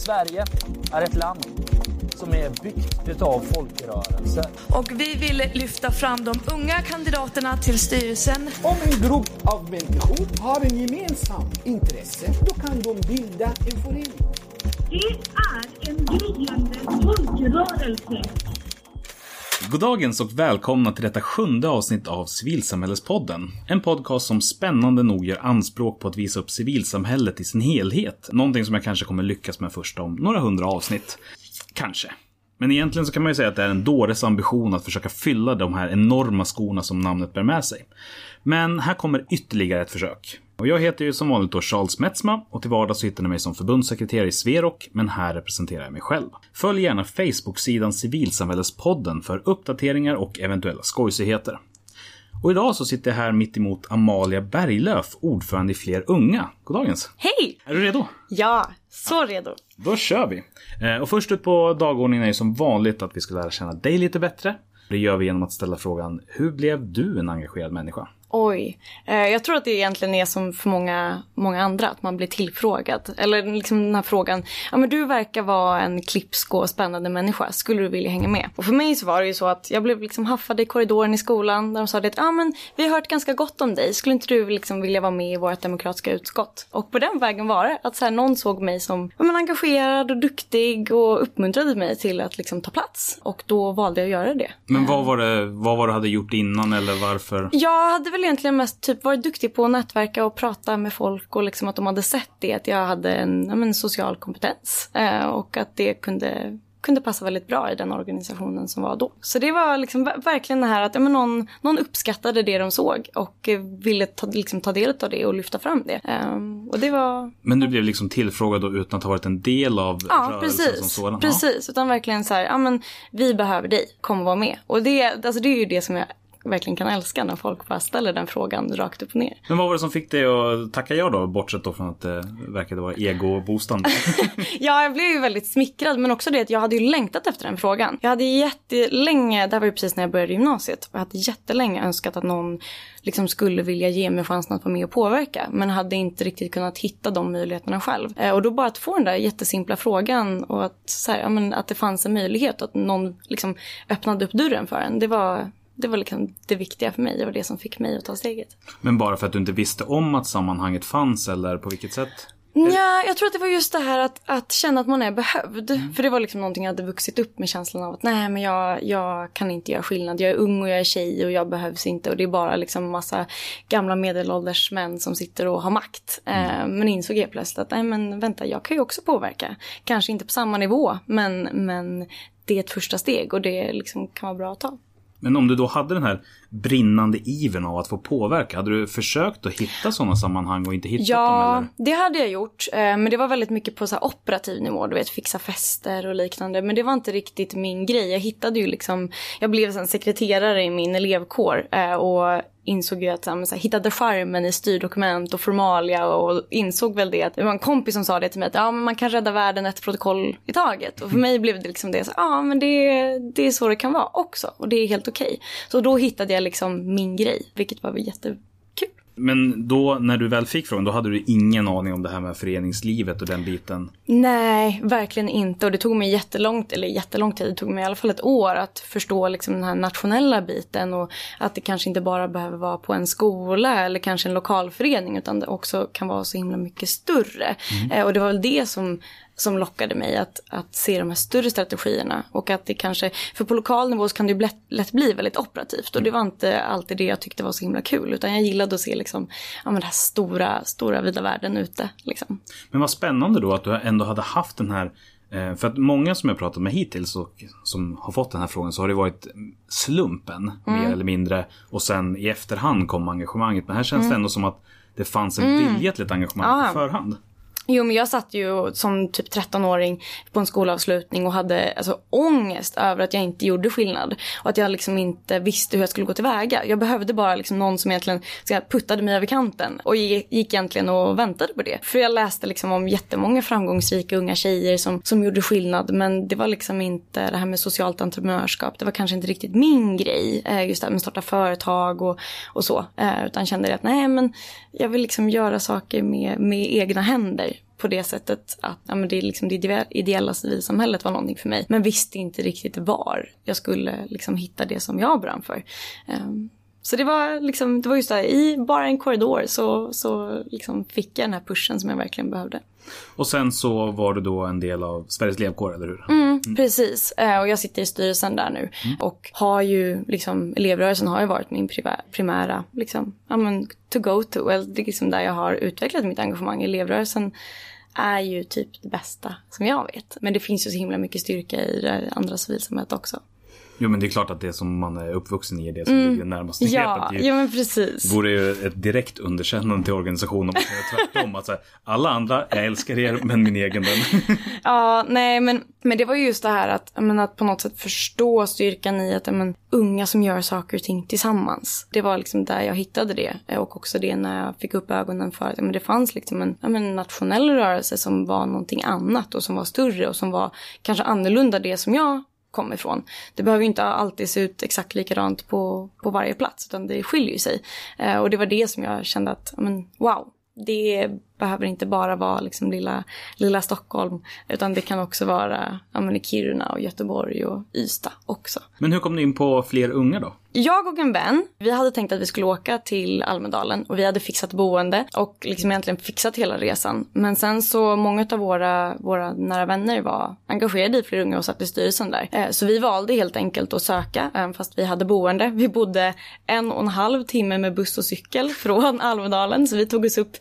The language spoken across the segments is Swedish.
Sverige är ett land som är byggt av folkrörelser. Och vi vill lyfta fram de unga kandidaterna till styrelsen. Om en grupp av människor har en gemensam intresse, då kan de bilda en förening. Det är en gryende folkrörelse. Goddagens och välkomna till detta sjunde avsnitt av Civilsamhällespodden. En podcast som spännande nog gör anspråk på att visa upp civilsamhället i sin helhet. Någonting som jag kanske kommer lyckas med först om några hundra avsnitt. Kanske. Men egentligen så kan man ju säga att det är en dåres ambition att försöka fylla de här enorma skorna som namnet bär med sig. Men här kommer ytterligare ett försök. Och jag heter ju som vanligt då Charles Metzma och till vardags hittar ni mig som förbundssekreterare i Sverok, men här representerar jag mig själv. Följ gärna Facebook-sidan Civilsamhällespodden för uppdateringar och eventuella skojsigheter. Och idag så sitter jag här mitt emot Amalia Berglöf, ordförande i Fler Unga. Goddagens! Hej! Är du redo? Ja, så redo. Då kör vi! Eh, Och först ut på dagordningen är ju som vanligt att vi ska lära känna dig lite bättre. Det gör vi genom att ställa frågan, hur blev du en engagerad människa? Oj. Eh, jag tror att det egentligen är som för många, många andra, att man blir tillfrågad. Eller liksom den här frågan, ja men du verkar vara en klipsk och spännande människa, skulle du vilja hänga med? Och för mig så var det ju så att jag blev liksom haffad i korridoren i skolan där de sa det att, ja men vi har hört ganska gott om dig, skulle inte du liksom vilja vara med i vårt demokratiska utskott? Och på den vägen var det, att så här, någon såg mig som ja, men engagerad och duktig och uppmuntrade mig till att liksom ta plats. Och då valde jag att göra det. Men vad var det, vad var det du hade gjort innan eller varför? Jag hade väl egentligen mest typ varit duktig på att nätverka och prata med folk och liksom att de hade sett det, att jag hade en ja, men, social kompetens. Eh, och att det kunde kunde passa väldigt bra i den organisationen som var då. Så det var liksom ver- verkligen det här att ja, men någon, någon uppskattade det de såg och eh, ville ta, liksom, ta del av det och lyfta fram det. Ehm, och det var Men du blev liksom tillfrågad då utan att ha varit en del av Ja, rörelsen som precis. sådan? Precis, utan verkligen så här, ja men vi behöver dig, kom och var med. Och det, alltså, det är ju det som jag verkligen kan älska när folk bara ställer den frågan rakt upp och ner. Men vad var det som fick dig att tacka ja då? Bortsett då från att det verkade vara egoboostande. Ja, jag blev ju väldigt smickrad, men också det att jag hade ju längtat efter den frågan. Jag hade jättelänge, det här var ju precis när jag började gymnasiet, jag hade jättelänge önskat att någon liksom skulle vilja ge mig chansen att vara med och påverka, men hade inte riktigt kunnat hitta de möjligheterna själv. Eh, Och då bara att få den där jättesimpla frågan och att, så här, ja, men att det fanns en möjlighet och att någon liksom öppnade upp dörren för en, det var det var liksom det viktiga för mig. Det var det som fick mig att ta steget. Men bara för att du inte visste om att sammanhanget fanns eller på vilket sätt? Ja, jag tror att det var just det här att, att känna att man är behövd. För det var liksom någonting jag hade vuxit upp med känslan av att nej men jag, jag kan inte göra skillnad. Jag är ung och jag är tjej och jag behövs inte. Och det är bara liksom massa gamla medelålders män som sitter och har makt. Eh, men insåg jag plötsligt att nej men vänta, jag kan ju också påverka. Kanske inte på samma nivå, men, men det är ett första steg och det liksom kan vara bra att ta. Men om du då hade den här brinnande ivern av att få påverka, hade du försökt att hitta sådana sammanhang och inte hittat dem Ja, det hade jag gjort. eh, Men det var väldigt mycket på så operativ nivå. Du vet, fixa fester och liknande. Men det var inte riktigt min grej. Jag hittade ju liksom... Jag blev sen sekreterare i min elevkår. eh, Och insåg ju att så här, hittade charmen i styrdokument och formalia och insåg väl det det var en kompis som sa det till mig att ja, men man kan rädda världen ett protokoll i taget. Och för mig blev det liksom det så ja men det, det är så det kan vara också och det är helt okej. Så då hittade jag liksom min grej, vilket var jättekul. Men då när du väl fick frågan, då hade du ingen aning om det här med föreningslivet och den biten? Nej, verkligen inte. Och det tog mig jättelångt, eller jättelång tid, det tog mig i alla fall ett år att förstå liksom den här nationella biten och att det kanske inte bara behöver vara på en skola eller kanske en lokalförening utan det också kan vara så himla mycket större. Eh, och det var väl det som som lockade mig att, att se de här större strategierna. Och att det kanske, för på lokal nivå så kan det ju lätt, lätt bli väldigt operativt. Och det var inte alltid det jag tyckte var så himla kul. Utan jag gillade att se liksom, ja, men den här stora, stora vida världen ute. Liksom. Men vad spännande då att du ändå hade haft den här eh, för att många som jag pratat med hittills och som har fått den här frågan så har det varit slumpen mer eller mindre. Och sen i efterhand kom engagemanget. Men här känns det ändå som att det fanns en vilja till ett engagemang på förhand. Jo, men jag satt ju som typ 13-åring på en skolavslutning och hade alltså, ångest över att jag inte gjorde skillnad. Och att jag liksom inte visste hur jag skulle gå tillväga. Jag behövde bara liksom någon som egentligen så puttade mig över kanten. Och gick egentligen och väntade på det. För jag läste liksom om jättemånga framgångsrika unga tjejer som, som gjorde skillnad. Men det var liksom inte det här med socialt entreprenörskap. Det var kanske inte riktigt min grej. Eh, just det här med att starta företag och, och så. Eh, utan kände att nej men jag vill liksom göra saker med, med egna händer på det sättet att ja, men det, är liksom, det ideella civilsamhället var någonting för mig. Men visste inte riktigt var jag skulle liksom hitta det som jag brann för. Um, så det var, liksom, det var just det, i bara en korridor så, så liksom fick jag den här pushen som jag verkligen behövde. Och sen så var du då en del av Sveriges elevkår, eller hur? Mm, mm. Precis, eh, och jag sitter i styrelsen där nu. Mm. Och har ju, liksom, elevrörelsen har ju varit min primära, liksom, ja men, to go to. Det är liksom där jag har utvecklat mitt engagemang. Elevrörelsen är ju typ det bästa som jag vet. Men det finns ju så himla mycket styrka i det andra civilsamhället också. Jo men det är klart att det som man är uppvuxen i är det som mm. ligger närmast ja, Ja men precis. Det vore ju ett direkt underkännande till organisationen om man säger tvärtom. Att så här, alla andra, jag älskar er men min egen den. ja nej men, men det var ju just det här att, men, att på något sätt förstå styrkan i att men, unga som gör saker och ting tillsammans. Det var liksom där jag hittade det. Och också det när jag fick upp ögonen för att men, det fanns liksom en men, nationell rörelse som var någonting annat och som var större och som var kanske annorlunda det som jag kom ifrån. Det behöver inte alltid se ut exakt likadant på, på varje plats utan det skiljer sig. Eh, och det var det som jag kände att, men, wow, det behöver inte bara vara liksom lilla, lilla Stockholm utan det kan också vara ja, i Kiruna och Göteborg och Ystad också. Men hur kom ni in på fler unga då? Jag och en vän, vi hade tänkt att vi skulle åka till Almedalen och vi hade fixat boende och liksom egentligen fixat hela resan. Men sen så många av våra, våra nära vänner var engagerade i fler unga och satt i styrelsen där. Eh, så vi valde helt enkelt att söka även fast vi hade boende. Vi bodde en och en halv timme med buss och cykel från Almedalen så vi tog oss upp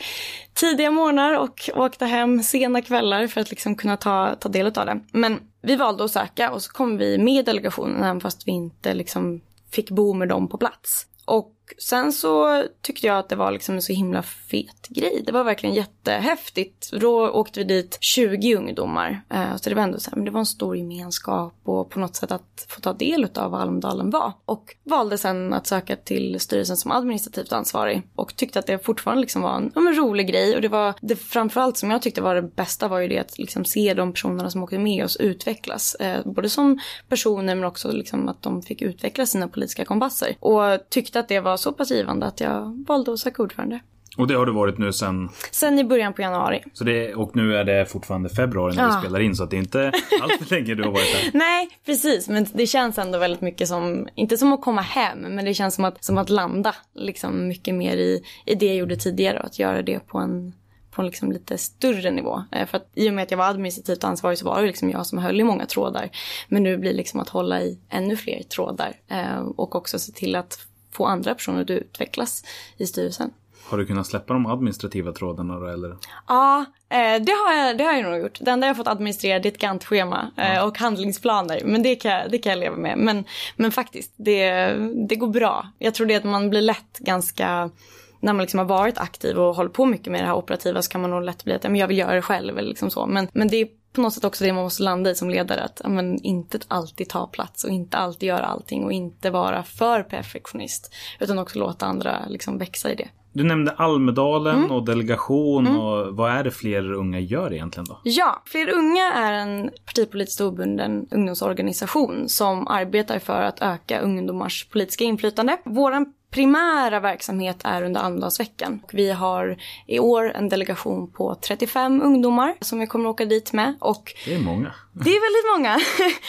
tidiga morgnar och åkte hem sena kvällar för att liksom kunna ta, ta del av det. Men vi valde att söka och så kom vi med delegationen även fast vi inte liksom fick bo med dem på plats. Och sen så tyckte jag att det var liksom en så himla fet grej. Det var verkligen jättehäftigt. Då åkte vi dit 20 ungdomar. Eh, så det var ändå så här, men det var en stor gemenskap och på något sätt att få ta del av vad Almedalen var. Och valde sen att söka till styrelsen som administrativt ansvarig och tyckte att det fortfarande liksom var en, en rolig grej. Och det var det framförallt som jag tyckte var det bästa var ju det att liksom se de personerna som åkte med oss utvecklas. Eh, både som personer men också liksom att de fick utveckla sina politiska kompasser. Och tyckte att det var så pass givande att jag valde att söka ordförande. Och det har du varit nu sen? Sen i början på januari. Så det, och nu är det fortfarande februari när ja. vi spelar in så att det är inte allt för länge du har varit där. Nej, precis. Men det känns ändå väldigt mycket som, inte som att komma hem, men det känns som att, som att landa liksom mycket mer i, i det jag gjorde tidigare och att göra det på en på en liksom lite större nivå. Eh, för att i och med att jag var administrativt ansvarig så var det liksom jag som höll i många trådar. Men nu blir det liksom att hålla i ännu fler trådar eh, och också se till att få andra personer att utvecklas i styrelsen. Har du kunnat släppa de administrativa trådarna då eller? Ja, eh, det har, jag, det har jag nog gjort. Det enda jag fått administrera är ett Gantt-schema eh, ja. och handlingsplaner. Men det kan, det kan jag leva med. Men, men faktiskt, det, det går bra. Jag tror det att man blir lätt ganska när man liksom har varit aktiv och håller på mycket med det här operativa så kan man nog lätt bli att jag vill göra det själv eller liksom så. Men, men det på något sätt också det man måste landa i som ledare. Att men, inte alltid ta plats och inte alltid göra allting och inte vara för perfektionist. Utan också låta andra liksom växa i det. Du nämnde Almedalen mm. och delegation mm. och vad är det fler unga gör egentligen då? Ja, Fler unga är en partipolitiskt obunden ungdomsorganisation som arbetar för att öka ungdomars politiska inflytande. Våran primära verksamhet är under Almedalsveckan. Vi har i år en delegation på 35 ungdomar som vi kommer att åka dit med. Och det är många. Det är väldigt många.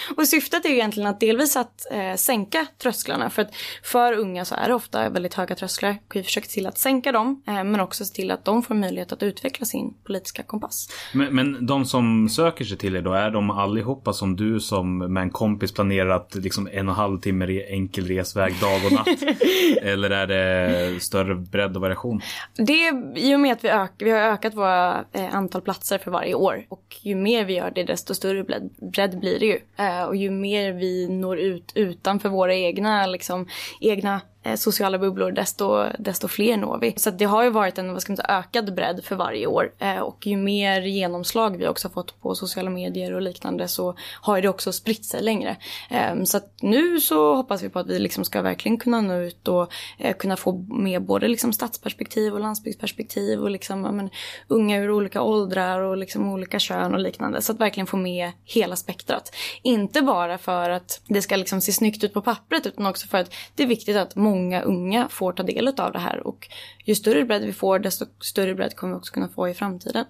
och syftet är egentligen att delvis att eh, sänka trösklarna. För att för unga så är det ofta väldigt höga trösklar. Vi försöker till att sänka dem. Eh, men också se till att de får möjlighet att utveckla sin politiska kompass. Men, men de som söker sig till er då, är de allihopa som du som med en kompis planerat liksom en och en halv timme enkel resväg dag och natt? Eller är det större bredd och variation? Det är i och med att vi, ök, vi har ökat våra eh, antal platser för varje år. Och ju mer vi gör det desto större bredd, bredd blir det ju. Eh, och ju mer vi når ut utanför våra egna, liksom, egna Eh, sociala bubblor desto, desto fler når vi. Så det har ju varit en vad ska man säga, ökad bredd för varje år. Eh, och ju mer genomslag vi också fått på sociala medier och liknande så har det också spritt sig längre. Eh, så att nu så hoppas vi på att vi liksom ska verkligen kunna nå ut och kunna få med både liksom stadsperspektiv och landsbygdsperspektiv och liksom, men, unga ur olika åldrar och liksom olika kön och liknande. Så att verkligen få med hela spektrat. Inte bara för att det ska liksom se snyggt ut på pappret utan också för att det är viktigt att många unga får ta del av det här och ju större bredd vi får desto större bredd kommer vi också kunna få i framtiden.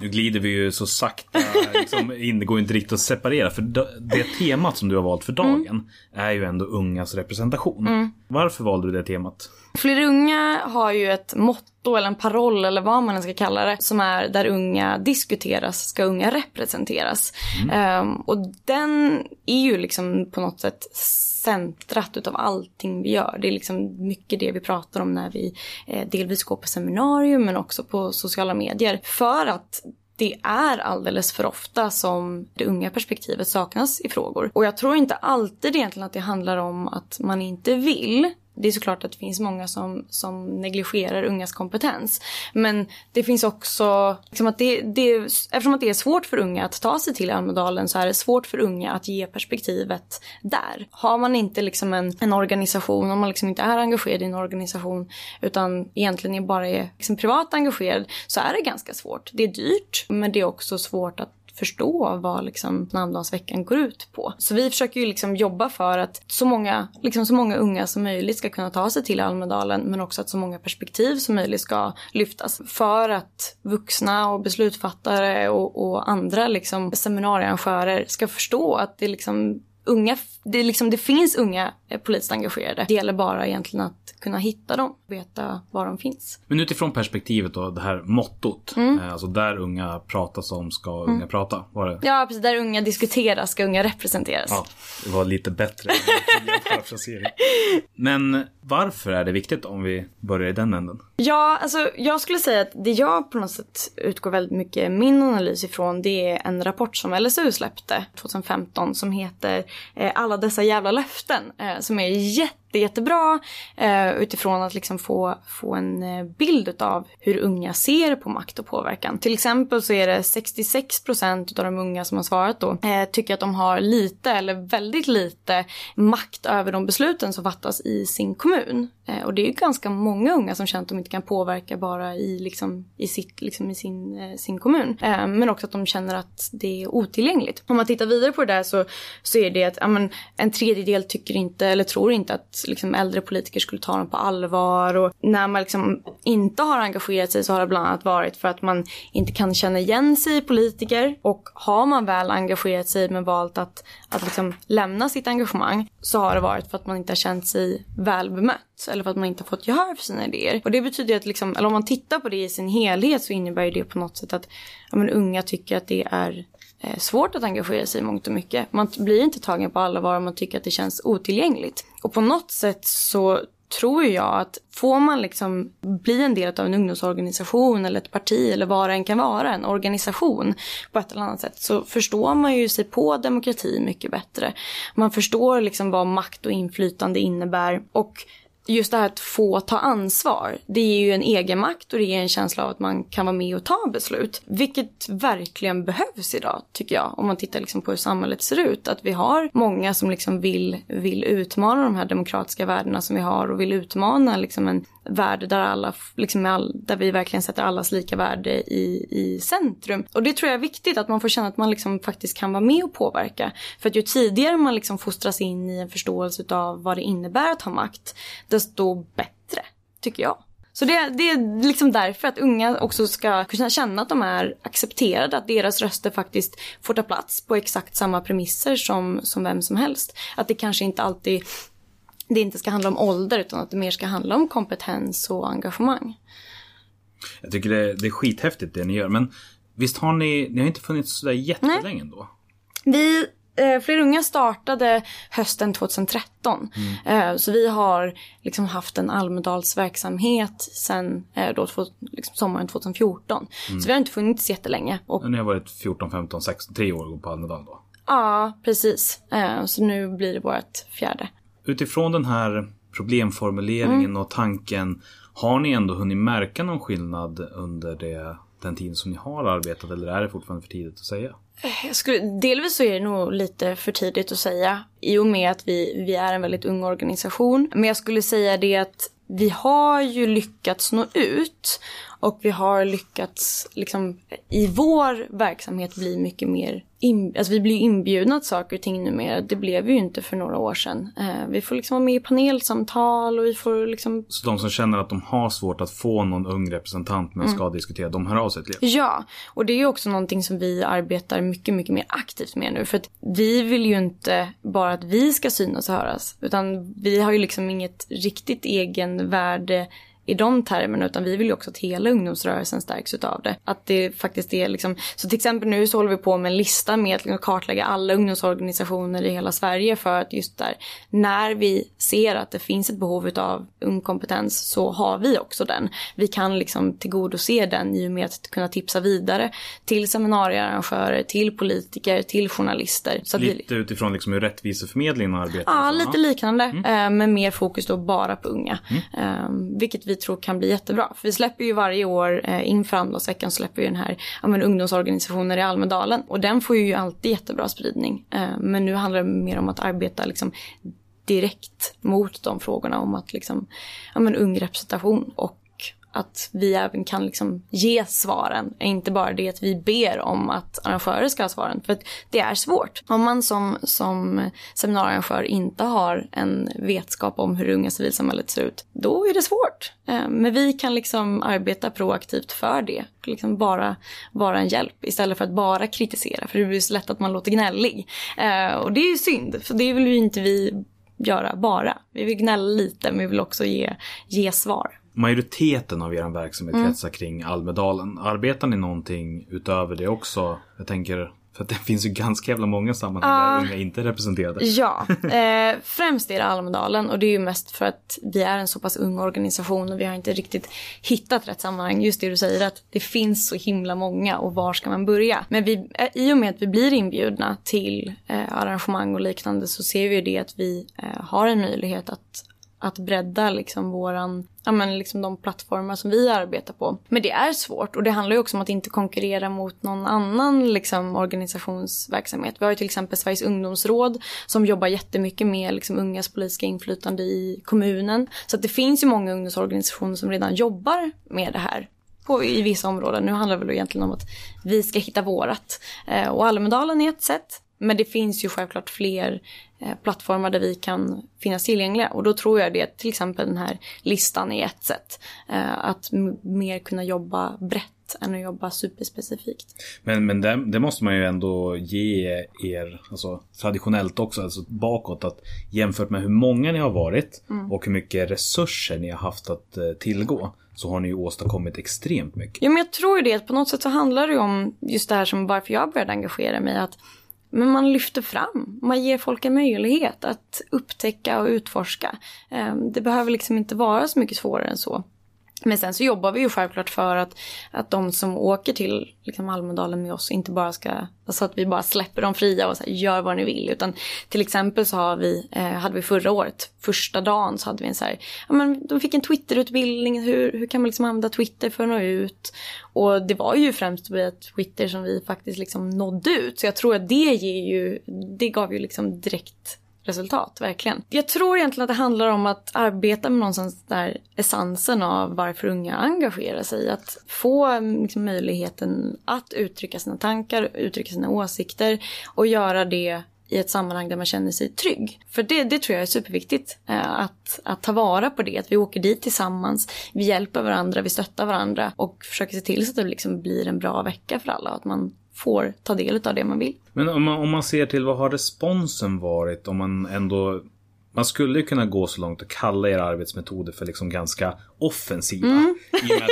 Nu glider vi ju så sakta liksom, in, det går inte riktigt att separera. För det temat som du har valt för mm. dagen mm. är ju ändå ungas representation. Mm. Varför valde du det temat? Fler unga har ju ett motto eller en paroll eller vad man ska kalla det som är där unga diskuteras ska unga representeras. Mm. Um, och den är ju liksom på något sätt centrat utav allting vi gör. Det är liksom mycket det vi pratar om när vi eh, delvis går på seminarium men också på sociala medier. För att det är alldeles för ofta som det unga perspektivet saknas i frågor. Och jag tror inte alltid egentligen att det handlar om att man inte vill det är såklart att det finns många som, som negligerar ungas kompetens. Men det finns också, liksom att det, det, eftersom att det är svårt för unga att ta sig till Almedalen så är det svårt för unga att ge perspektivet där. Har man inte liksom en, en organisation, om man liksom inte är engagerad i en organisation utan egentligen är bara är liksom privat engagerad så är det ganska svårt. Det är dyrt men det är också svårt att förstå vad liksom namndagsveckan går ut på. Så vi försöker ju liksom jobba för att så många, liksom så många unga som möjligt ska kunna ta sig till Almedalen men också att så många perspektiv som möjligt ska lyftas. För att vuxna och beslutsfattare och, och andra liksom seminariearrangörer ska förstå att det liksom unga, det, liksom, det finns unga eh, politiskt engagerade. Det gäller bara egentligen att kunna hitta dem, veta var de finns. Men utifrån perspektivet då, det här mottot. Mm. Eh, alltså där unga pratas om ska unga mm. prata. Var det? Ja, precis. Där unga diskuteras ska unga representeras. Ja, det var lite bättre Men varför är det viktigt om vi börjar i den änden? Ja, alltså jag skulle säga att det jag på något sätt utgår väldigt mycket min analys ifrån det är en rapport som LSU släppte 2015 som heter eh, Alla dessa jävla löften eh, som är jätte jättebra eh, utifrån att liksom få, få en eh, bild av hur unga ser på makt och påverkan. Till exempel så är det 66 procent av de unga som har svarat då eh, tycker att de har lite eller väldigt lite makt över de besluten som fattas i sin kommun. Eh, och det är ju ganska många unga som känner att de inte kan påverka bara i, liksom, i, sitt, liksom, i sin, eh, sin kommun. Eh, men också att de känner att det är otillgängligt. Om man tittar vidare på det där så, så är det att ja, men, en tredjedel tycker inte eller tror inte att liksom, äldre politiker skulle ta dem på allvar. Och när man liksom inte har engagerat sig så har det bland annat varit för att man inte kan känna igen sig i politiker. Och har man väl engagerat sig men valt att, att liksom lämna sitt engagemang så har det varit för att man inte har känt sig väl bemött eller för att man inte har fått gehör för sina idéer. Och det betyder att liksom, eller om man tittar på det i sin helhet så innebär det på något sätt att ja, men unga tycker att det är Eh, svårt att engagera sig i mångt och mycket. Man blir inte tagen på allvar om man tycker att det känns otillgängligt. Och på något sätt så tror jag att får man liksom bli en del av en ungdomsorganisation eller ett parti eller vad det än kan vara, en organisation på ett eller annat sätt så förstår man ju sig på demokrati mycket bättre. Man förstår liksom vad makt och inflytande innebär och just det här att få ta ansvar, det är ju en egenmakt och det ger en känsla av att man kan vara med och ta beslut. Vilket verkligen behövs idag, tycker jag, om man tittar liksom på hur samhället ser ut. Att vi har många som liksom vill, vill utmana de här demokratiska värdena som vi har och vill utmana liksom en värld där, alla, liksom all, där vi verkligen sätter allas lika värde i, i centrum. Och det tror jag är viktigt, att man får känna att man liksom faktiskt kan vara med och påverka. För att ju tidigare man liksom fostras in i en förståelse av vad det innebär att ha makt, desto bättre, tycker jag. Så det, det, är liksom därför att unga också ska kunna känna att de är accepterade, att deras röster faktiskt får ta plats på exakt samma premisser som, som vem som helst. Att det kanske inte alltid det inte ska handla om ålder utan att det mer ska handla om kompetens och engagemang. Jag tycker det, det är skithäftigt det ni gör men visst har ni, ni har inte funnits sådär jättelänge ändå? Vi eh, Fler unga startade hösten 2013. Mm. Eh, så vi har liksom haft en Almedalsverksamhet sen eh, då, liksom sommaren 2014. Mm. Så vi har inte funnits jättelänge. Och... Ni har varit 14, 15, 16, tre år på Almedalen då? Ja, precis. Eh, så nu blir det vårt fjärde utifrån den här problemformuleringen mm. och tanken har ni ändå hunnit märka någon skillnad under det, den tiden som ni har arbetat eller är det fortfarande för tidigt att säga? Skulle, delvis så är det nog lite för tidigt att säga i och med att vi, vi är en väldigt ung organisation. Men jag skulle säga det att vi har ju lyckats nå ut Och vi har lyckats liksom i vår verksamhet bli mycket mer in, alltså vi blir inbjudna till saker och ting numera. Det blev vi ju inte för några år sedan. Eh, vi får liksom vara med i panelsamtal och vi får liksom... Så de som känner att de har svårt att få någon ung representant men ska diskutera, de hör av sig till er? Ja, och det är ju också någonting som vi arbetar mycket, mycket mer aktivt med nu. För att vi vill ju inte bara att vi ska synas och höras. Utan vi har ju liksom inget riktigt egenvärde i de termerna utan vi vill ju också att hela ungdomsrörelsen stärks utav det. Att det faktiskt är liksom, så till exempel nu så håller vi på med en lista med att kartlägga alla ungdomsorganisationer i hela Sverige för att just där när vi ser att det finns ett behov utav ung kompetens så har vi också den. Vi kan liksom tillgodose den i och med att kunna tipsa vidare till seminariearrangörer, till politiker, till journalister. Så lite vi... utifrån liksom hur rättviseförmedlingen arbetar? Ja, lite liknande. Mm. Men mer fokus då bara på unga. Mm. Vilket vi tror kan bli jättebra. För vi släpper ju varje år eh, inför Almedalsveckan släpper vi den här ja, men, ungdomsorganisationer i Almedalen. Och den får ju alltid jättebra spridning. Eh, men nu handlar det mer om att arbeta liksom direkt mot de frågorna om att liksom, ja men ung representation och att vi även kan liksom ge svaren. Inte bara det att vi ber om att arrangörer ska ha svaren. För det är svårt. Om man som, som seminariearrangör inte har en vetskap om hur det unga civilsamhället ser ut, då är det svårt. Eh, men vi kan liksom arbeta proaktivt för det. Liksom bara vara en hjälp istället för att bara kritisera. För det blir så lätt att man låter gnällig. Eh, och det är ju synd, för det vill ju inte vi göra bara. Vi vill gnälla lite men vi vill också ge, ge svar majoriteten av er verksamhet mm. kretsar kring Almedalen. Arbetar ni någonting utöver det också? Jag tänker, för att det finns ju ganska jävla många sammanhang uh, där unga inte är representerade. Ja, eh, främst är det Almedalen och det är ju mest för att vi är en så pass ung organisation och vi har inte riktigt hittat rätt sammanhang. Just det du säger att det finns så himla många och var ska man börja? Men vi, eh, i och med att vi blir inbjudna till eh, arrangemang och liknande så ser vi ju det att vi eh, har en möjlighet att att bredda liksom våran, ja men liksom de plattformar som vi arbetar på. Men det är svårt och det handlar ju också om att inte konkurrera mot någon annan liksom organisationsverksamhet. Vi har ju till exempel Sveriges ungdomsråd som jobbar jättemycket med liksom ungas politiska inflytande i kommunen. Så att det finns ju många ungdomsorganisationer som redan jobbar med det här på, i vissa områden. Nu handlar det väl egentligen om att vi ska hitta vårat. Eh, och Almedalen är ett sätt. Men det finns ju självklart fler plattformar där vi kan finnas tillgängliga. Och då tror jag det till exempel den här listan är ett sätt. Eh, att mer kunna jobba brett än att jobba superspecifikt. Men, men det, det, måste man ju ändå ge er, alltså traditionellt också, alltså bakåt, att jämfört med hur många ni har varit mm. och hur mycket resurser ni har haft att eh, tillgå så har ni ju åstadkommit extremt mycket. Ja men jag tror ju det, på något sätt så handlar det ju om just det här som varför jag började engagera mig. att men man lyfter fram, man ger folk en möjlighet att upptäcka och utforska. Ehm, det behöver liksom inte vara så mycket svårare än så. Men sen så jobbar vi ju självklart för att, att de som åker till liksom Almedalen med oss inte bara ska, alltså att vi bara släpper dem fria och så här, gör vad ni vill. Utan till exempel så har vi, eh, hade vi förra året, första dagen så hade vi en så här, ja men de fick en Twitterutbildning, hur, hur kan man liksom använda Twitter för att nå ut? Och det var ju främst via Twitter som vi faktiskt liksom nådde ut. Så jag tror att det ger ju, det gav ju liksom direkt resultat, verkligen. Jag tror egentligen att det handlar om att arbeta med någonstans där essensen av varför unga engagerar sig. Att få liksom, möjligheten att uttrycka sina tankar, uttrycka sina åsikter och göra det i ett sammanhang där man känner sig trygg. För det, det tror jag är superviktigt. Eh, att, att ta vara på det, att vi åker dit tillsammans, vi hjälper varandra, vi stöttar varandra och försöker se till så att det liksom blir en bra vecka för alla och att man får ta del av det man vill. Men om man, om man ser till vad har responsen varit om man ändå man skulle kunna gå så långt och kalla era arbetsmetoder för liksom ganska offensiva. Mm.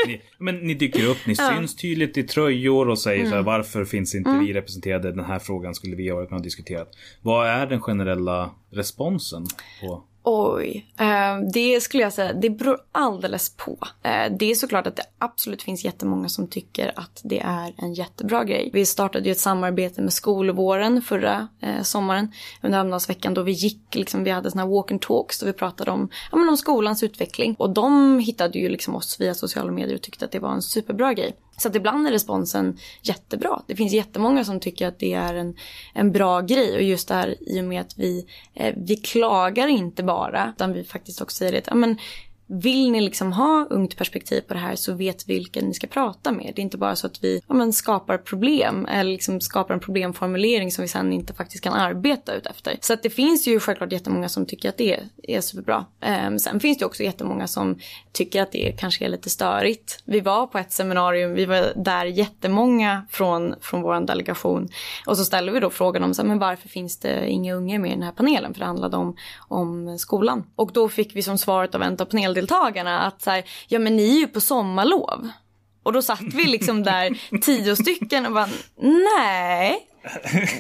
Ni, men ni dyker upp, ni ja. syns tydligt i tröjor och säger mm. så här, varför finns inte mm. vi representerade? Den här frågan skulle vi ha varit med och diskuterat. Vad är den generella responsen? på Oj, eh, det skulle jag säga, det beror alldeles på. Eh, det är såklart att det absolut finns jättemånga som tycker att det är en jättebra grej. Vi startade ju ett samarbete med skolvåren förra eh, sommaren under Almedalsveckan då vi gick, liksom, vi hade såna här walk and talks då vi pratade om, ja, men om skolans utveckling. Och de hittade ju liksom oss via sociala medier och tyckte att det var en superbra grej. Så att ibland är responsen jättebra. Det finns jättemånga som tycker att det är en, en bra grej och just det här i och med att vi, eh, vi klagar inte bara utan vi faktiskt också säger att ja, men, vill ni liksom ha ungt perspektiv på det här så vet vilka ni ska prata med. Det är inte bara så att vi ja, men, skapar problem eller liksom skapar en problemformulering som vi sen inte faktiskt kan arbeta ut efter. Så att det finns ju självklart jättemånga som tycker att det är superbra. Um, sen finns det också jättemånga som tycker att det kanske är lite störigt. Vi var på ett seminarium, vi var där jättemånga från, från vår delegation och så ställde vi då frågan om så här, men varför finns det inga unga med i den här panelen? För det handlade om, om skolan. Och då fick vi som svaret av en av paneldeltagarna att så här, ja men ni är ju på sommarlov. Och då satt vi liksom där tio stycken och bara nej.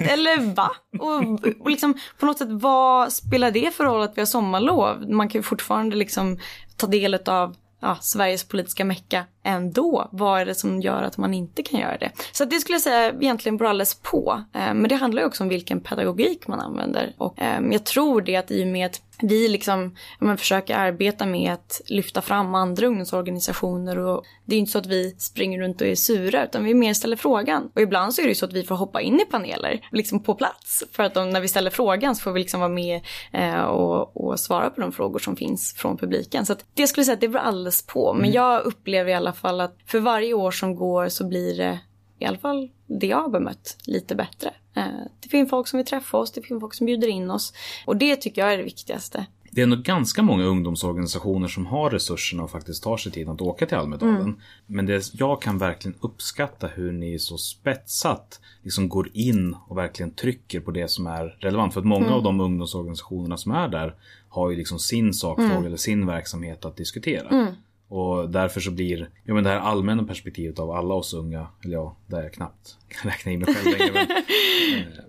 Eller va? Och, och liksom på något sätt vad spelar det för roll att vi har sommarlov? Man kan ju fortfarande liksom ta del av ja, Sveriges politiska mecka ändå. Vad är det som gör att man inte kan göra det? Så det skulle jag säga egentligen beror alldeles på. Eh, men det handlar ju också om vilken pedagogik man använder. Och eh, jag tror det att i och med att vi liksom, man försöker arbeta med att lyfta fram andra ungdomsorganisationer och det är inte så att vi springer runt och är sura utan vi mer ställer frågan. Och ibland så är det ju så att vi får hoppa in i paneler, liksom på plats. För att de, när vi ställer frågan så får vi liksom vara med eh, och, och, svara på de frågor som finns från publiken. Så att det skulle jag säga att det beror alldeles på. Men mm. jag upplever i alla fall att för varje år som går så blir det i alla fall det jag har bemött lite bättre. Eh, det finns folk som vill träffa oss, det finns folk som bjuder in oss. Och det tycker jag är det viktigaste. Det är nog ganska många ungdomsorganisationer som har resurserna och faktiskt tar sig tid att åka till Almedalen. Mm. Men det, jag kan verkligen uppskatta hur ni så spetsat liksom går in och verkligen trycker på det som är relevant. För att många mm. av de ungdomsorganisationerna som är där har ju liksom sin sakfråga mm. eller sin verksamhet att diskutera. Och därför så blir ja, men det här allmänna perspektivet av alla oss unga, eller ja, där jag knappt kan räkna in mig själv längre. Men, eh,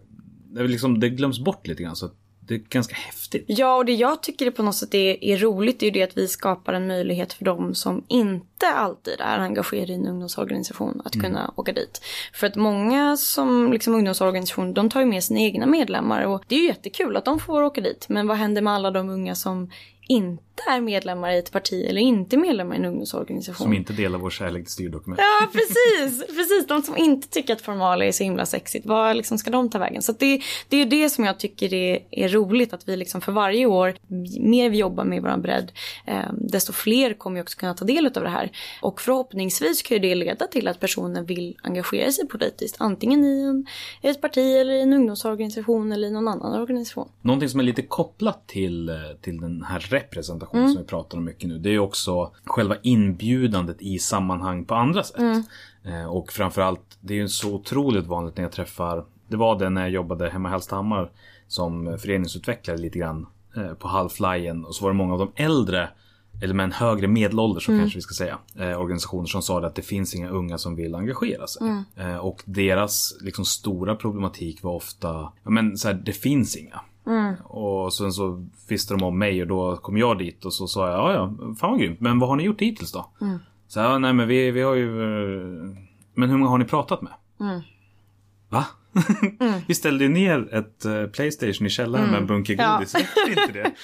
det, liksom, det glöms bort lite grann. Så det är ganska häftigt. Ja, och det jag tycker på något sätt är, är roligt är ju det att vi skapar en möjlighet för dem som inte alltid är engagerade i en ungdomsorganisation att mm. kunna åka dit. För att många som liksom ungdomsorganisation, de tar ju med sina egna medlemmar och det är ju jättekul att de får åka dit. Men vad händer med alla de unga som inte är medlemmar i ett parti eller inte medlemmar i en ungdomsorganisation. Som inte delar vår kärlek till styrdokument. Ja, precis. precis. De som inte tycker att formalia är så himla sexigt. Vad liksom ska de ta vägen? Så det, det är det som jag tycker är, är roligt. Att vi liksom för varje år, mer vi jobbar med vår bredd, eh, desto fler kommer också kunna ta del av det här. Och förhoppningsvis kan det leda till att personer vill engagera sig politiskt. Antingen i, en, i ett parti eller i en ungdomsorganisation eller i någon annan organisation. Någonting som är lite kopplat till, eh, till den här representationen mm. som vi pratar om mycket nu. Det är också själva inbjudandet i sammanhang på andra sätt. Mm. Eh, och framförallt, det är ju så otroligt vanligt när jag träffar, det var det när jag jobbade hemma i Hallstahammar som föreningsutvecklare lite grann eh, på halvflyen. Och så var det många av de äldre eller med en högre medelålder så mm. kanske vi ska säga, eh, organisationer som sa att det finns inga unga som vill engagera sig. Mm. Eh, och deras liksom, stora problematik var ofta, ja men så här, det finns inga. Mm. Och sen så visste de om mig och då kom jag dit och så sa jag, ja ja, fan vad grymt, men vad har ni gjort hittills då? Mm. Så ja, nej men vi, vi har ju, eh, men hur många har ni pratat med? Mm. Va? Mm. vi ställde ju ner ett uh, Playstation i källaren med en mm. bunke godis, ja. inte det?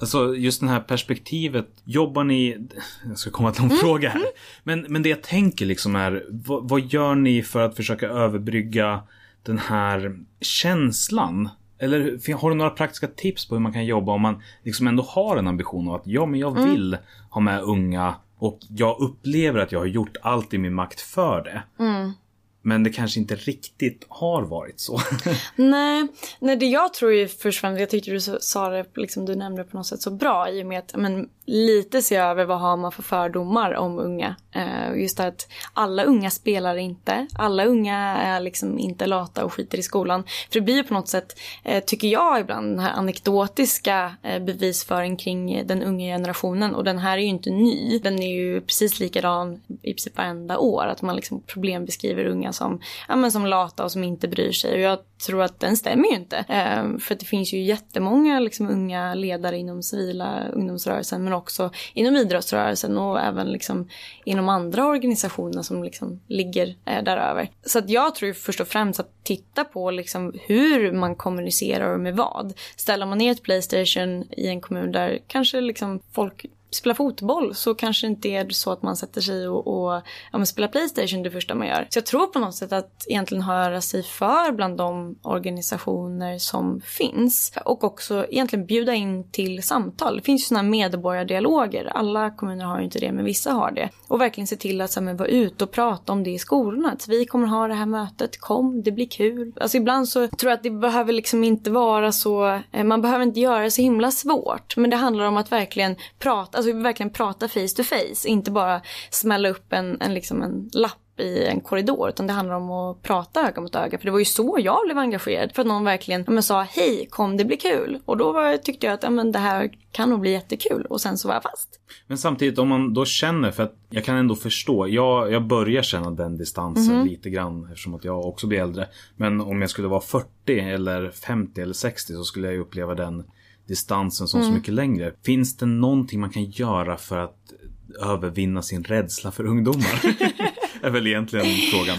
Alltså just det här perspektivet, jobbar ni, jag ska komma till en mm. fråga här. Men, men det jag tänker liksom är, vad, vad, gör ni för att försöka överbrygga den här känslan eller har du några praktiska tips på hur man kan jobba om man liksom ändå har en ambition av att ja, men jag mm. vill mm. ha med unga och jag upplever att jag har gjort allt i min makt för det. Mm. Men det kanske inte riktigt har varit så. nej, nej, det jag tror ju först och främst, jag tyckte du sa det, liksom, du nämnde det på något sätt så bra i och med att men, lite se över vad har man för fördomar om unga. Uh, just det att alla unga spelar inte, alla unga är liksom inte lata och skiter i skolan. För det blir ju på något sätt, eh, tycker jag ibland, den här anekdotiska eh, bevisföring kring den unga generationen och den här är ju inte ny. Den är ju precis likadan i princip varenda år, att man liksom problembeskriver unga som, ja, men som lata och som inte bryr sig. Och jag tror att den stämmer ju inte. Eh, för det finns ju jättemånga liksom, unga ledare inom civila ungdomsrörelsen men också inom idrottsrörelsen och även liksom, inom andra organisationerna som liksom, ligger eh, däröver. Så att jag tror först och främst att titta på liksom, hur man kommunicerar och med vad. Ställer man ner ett Playstation i en kommun där kanske liksom, folk spela fotboll så kanske det inte är så att man sätter sig och, och ja, men spelar Playstation det första man gör. Så jag tror på något sätt att egentligen höra sig för bland de organisationer som finns och också egentligen bjuda in till samtal. Det finns ju sådana medborgardialoger. Alla kommuner har ju inte det, men vissa har det. Och verkligen se till att så här, vara ute och prata om det i skolorna. Att vi kommer ha det här mötet, kom, det blir kul. Alltså ibland så tror jag att det behöver liksom inte vara så, eh, man behöver inte göra det så himla svårt. Men det handlar om att verkligen prata, alltså verkligen prata face to face. Inte bara smälla upp en, en, liksom en lapp i en korridor utan det handlar om att prata öga mot öga. För det var ju så jag blev engagerad. För att någon verkligen men, sa hej, kom det blir kul. Och då var, tyckte jag att ja, men, det här kan nog bli jättekul. Och sen så var jag fast. Men samtidigt om man då känner, för att jag kan ändå förstå. Jag, jag börjar känna den distansen Mhm. lite grann eftersom att jag också blir äldre. Men om jag skulle vara 40 eller 50 eller 60 så skulle jag ju uppleva den distansen som Mm. så mycket längre. Finns det någonting man kan göra för att övervinna sin rädsla för ungdomar? är väl egentligen frågan.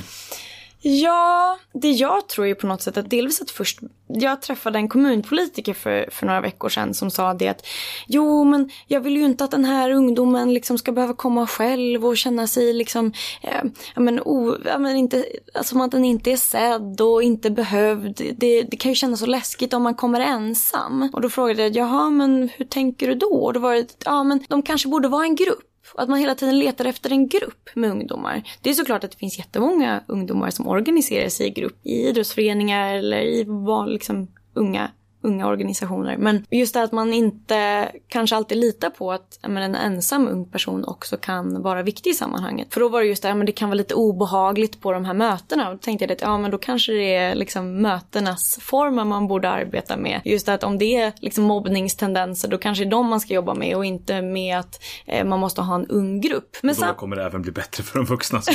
Ja, det jag tror är på något sätt att delvis att först, jag träffade en kommunpolitiker för, för några veckor sedan som sa det att jo men jag vill ju inte att den här ungdomen liksom ska behöva komma själv och känna sig liksom, eh, ja men, o, ja, men inte, alltså som att den inte är sedd och inte behövd. Det, det kan ju kännas så läskigt om man kommer ensam. Och då frågade jag, jaha men hur tänker du då? Och då var det, ja men de kanske borde vara en grupp. Att man hela tiden letar efter en grupp med ungdomar. Det är såklart att det finns jättemånga ungdomar som organiserar sig i grupp. I idrottsföreningar eller i liksom, unga, unga organisationer. Men just det att man inte kanske alltid litar på att men en ensam ung person också kan vara viktig i sammanhanget. För då var det just det, men det kan vara lite obehagligt på de här mötena. Och då tänkte jag att ja, men då kanske det är liksom mötenas former man borde arbeta med. Just det att om det är liksom mobbningstendenser då kanske det är de man ska jobba med och inte med att eh, man måste ha en ung grupp. Men Och då kommer det även bli bättre för de vuxna.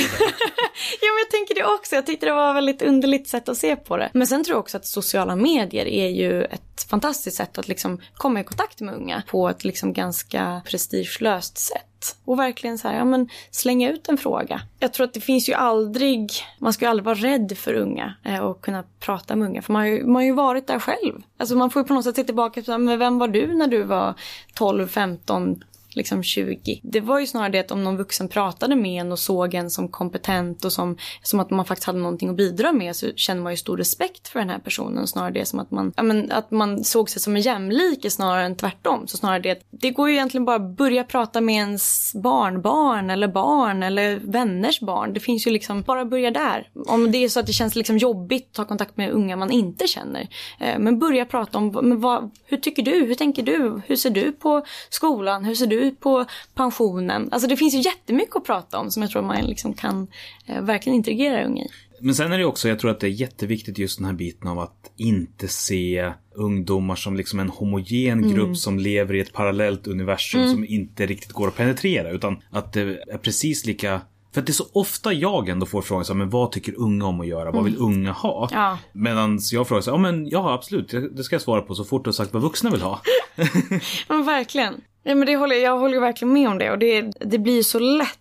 Ja, men jag tänker det också. Jag tyckte det var ett väldigt underligt sätt att se på det. Men sen tror jag också att sociala medier är ju ett fantastiskt sätt att liksom komma i kontakt med unga på ett liksom ganska prestigelöst sätt. Och verkligen så här, ja men slänga ut en fråga. Jag tror att det finns ju aldrig, man ska ju aldrig vara rädd för unga eh, och kunna prata med unga. För man har ju, man har ju varit där själv. Alltså man får ju på något sätt se tillbaka på, men vem var du när du var 12, 15, liksom 20. Det var ju snarare det att om någon vuxen pratade med en och såg en som kompetent och som, som att man faktiskt hade någonting att bidra med så känner man ju stor respekt för den här personen. Snarare det som att man, ja, men, att man såg sig som en jämlike snarare än tvärtom. Så snarare det att det går ju egentligen bara att börja prata med ens barnbarn eller barn eller vänners barn. Det finns ju liksom, bara börja där. Om det är så att det känns liksom jobbigt att ta kontakt med unga man inte känner. Eh, men börja prata om, men vad, hur tycker du? Hur tänker du? Hur ser du på skolan? Hur ser du på pensionen? Alltså det finns ju jättemycket att prata om som jag tror man liksom kan eh, verkligen integrera unga i. Men sen är det också, jag tror att det är jätteviktigt just den här biten av att inte se ungdomar som liksom en homogen grupp som lever i ett parallellt universum som inte riktigt går att penetrera. Utan att det är precis lika för att det är så ofta jag ändå får frågan så här, men vad tycker unga om att göra? Vad vill unga ha? Ja. Medan jag frågar så här, ja men ja absolut, det det ska jag svara på så fort du har sagt vad vuxna vill ha. Men verkligen. Nej, men det håller, jag håller verkligen med om det. Och det, det blir så lätt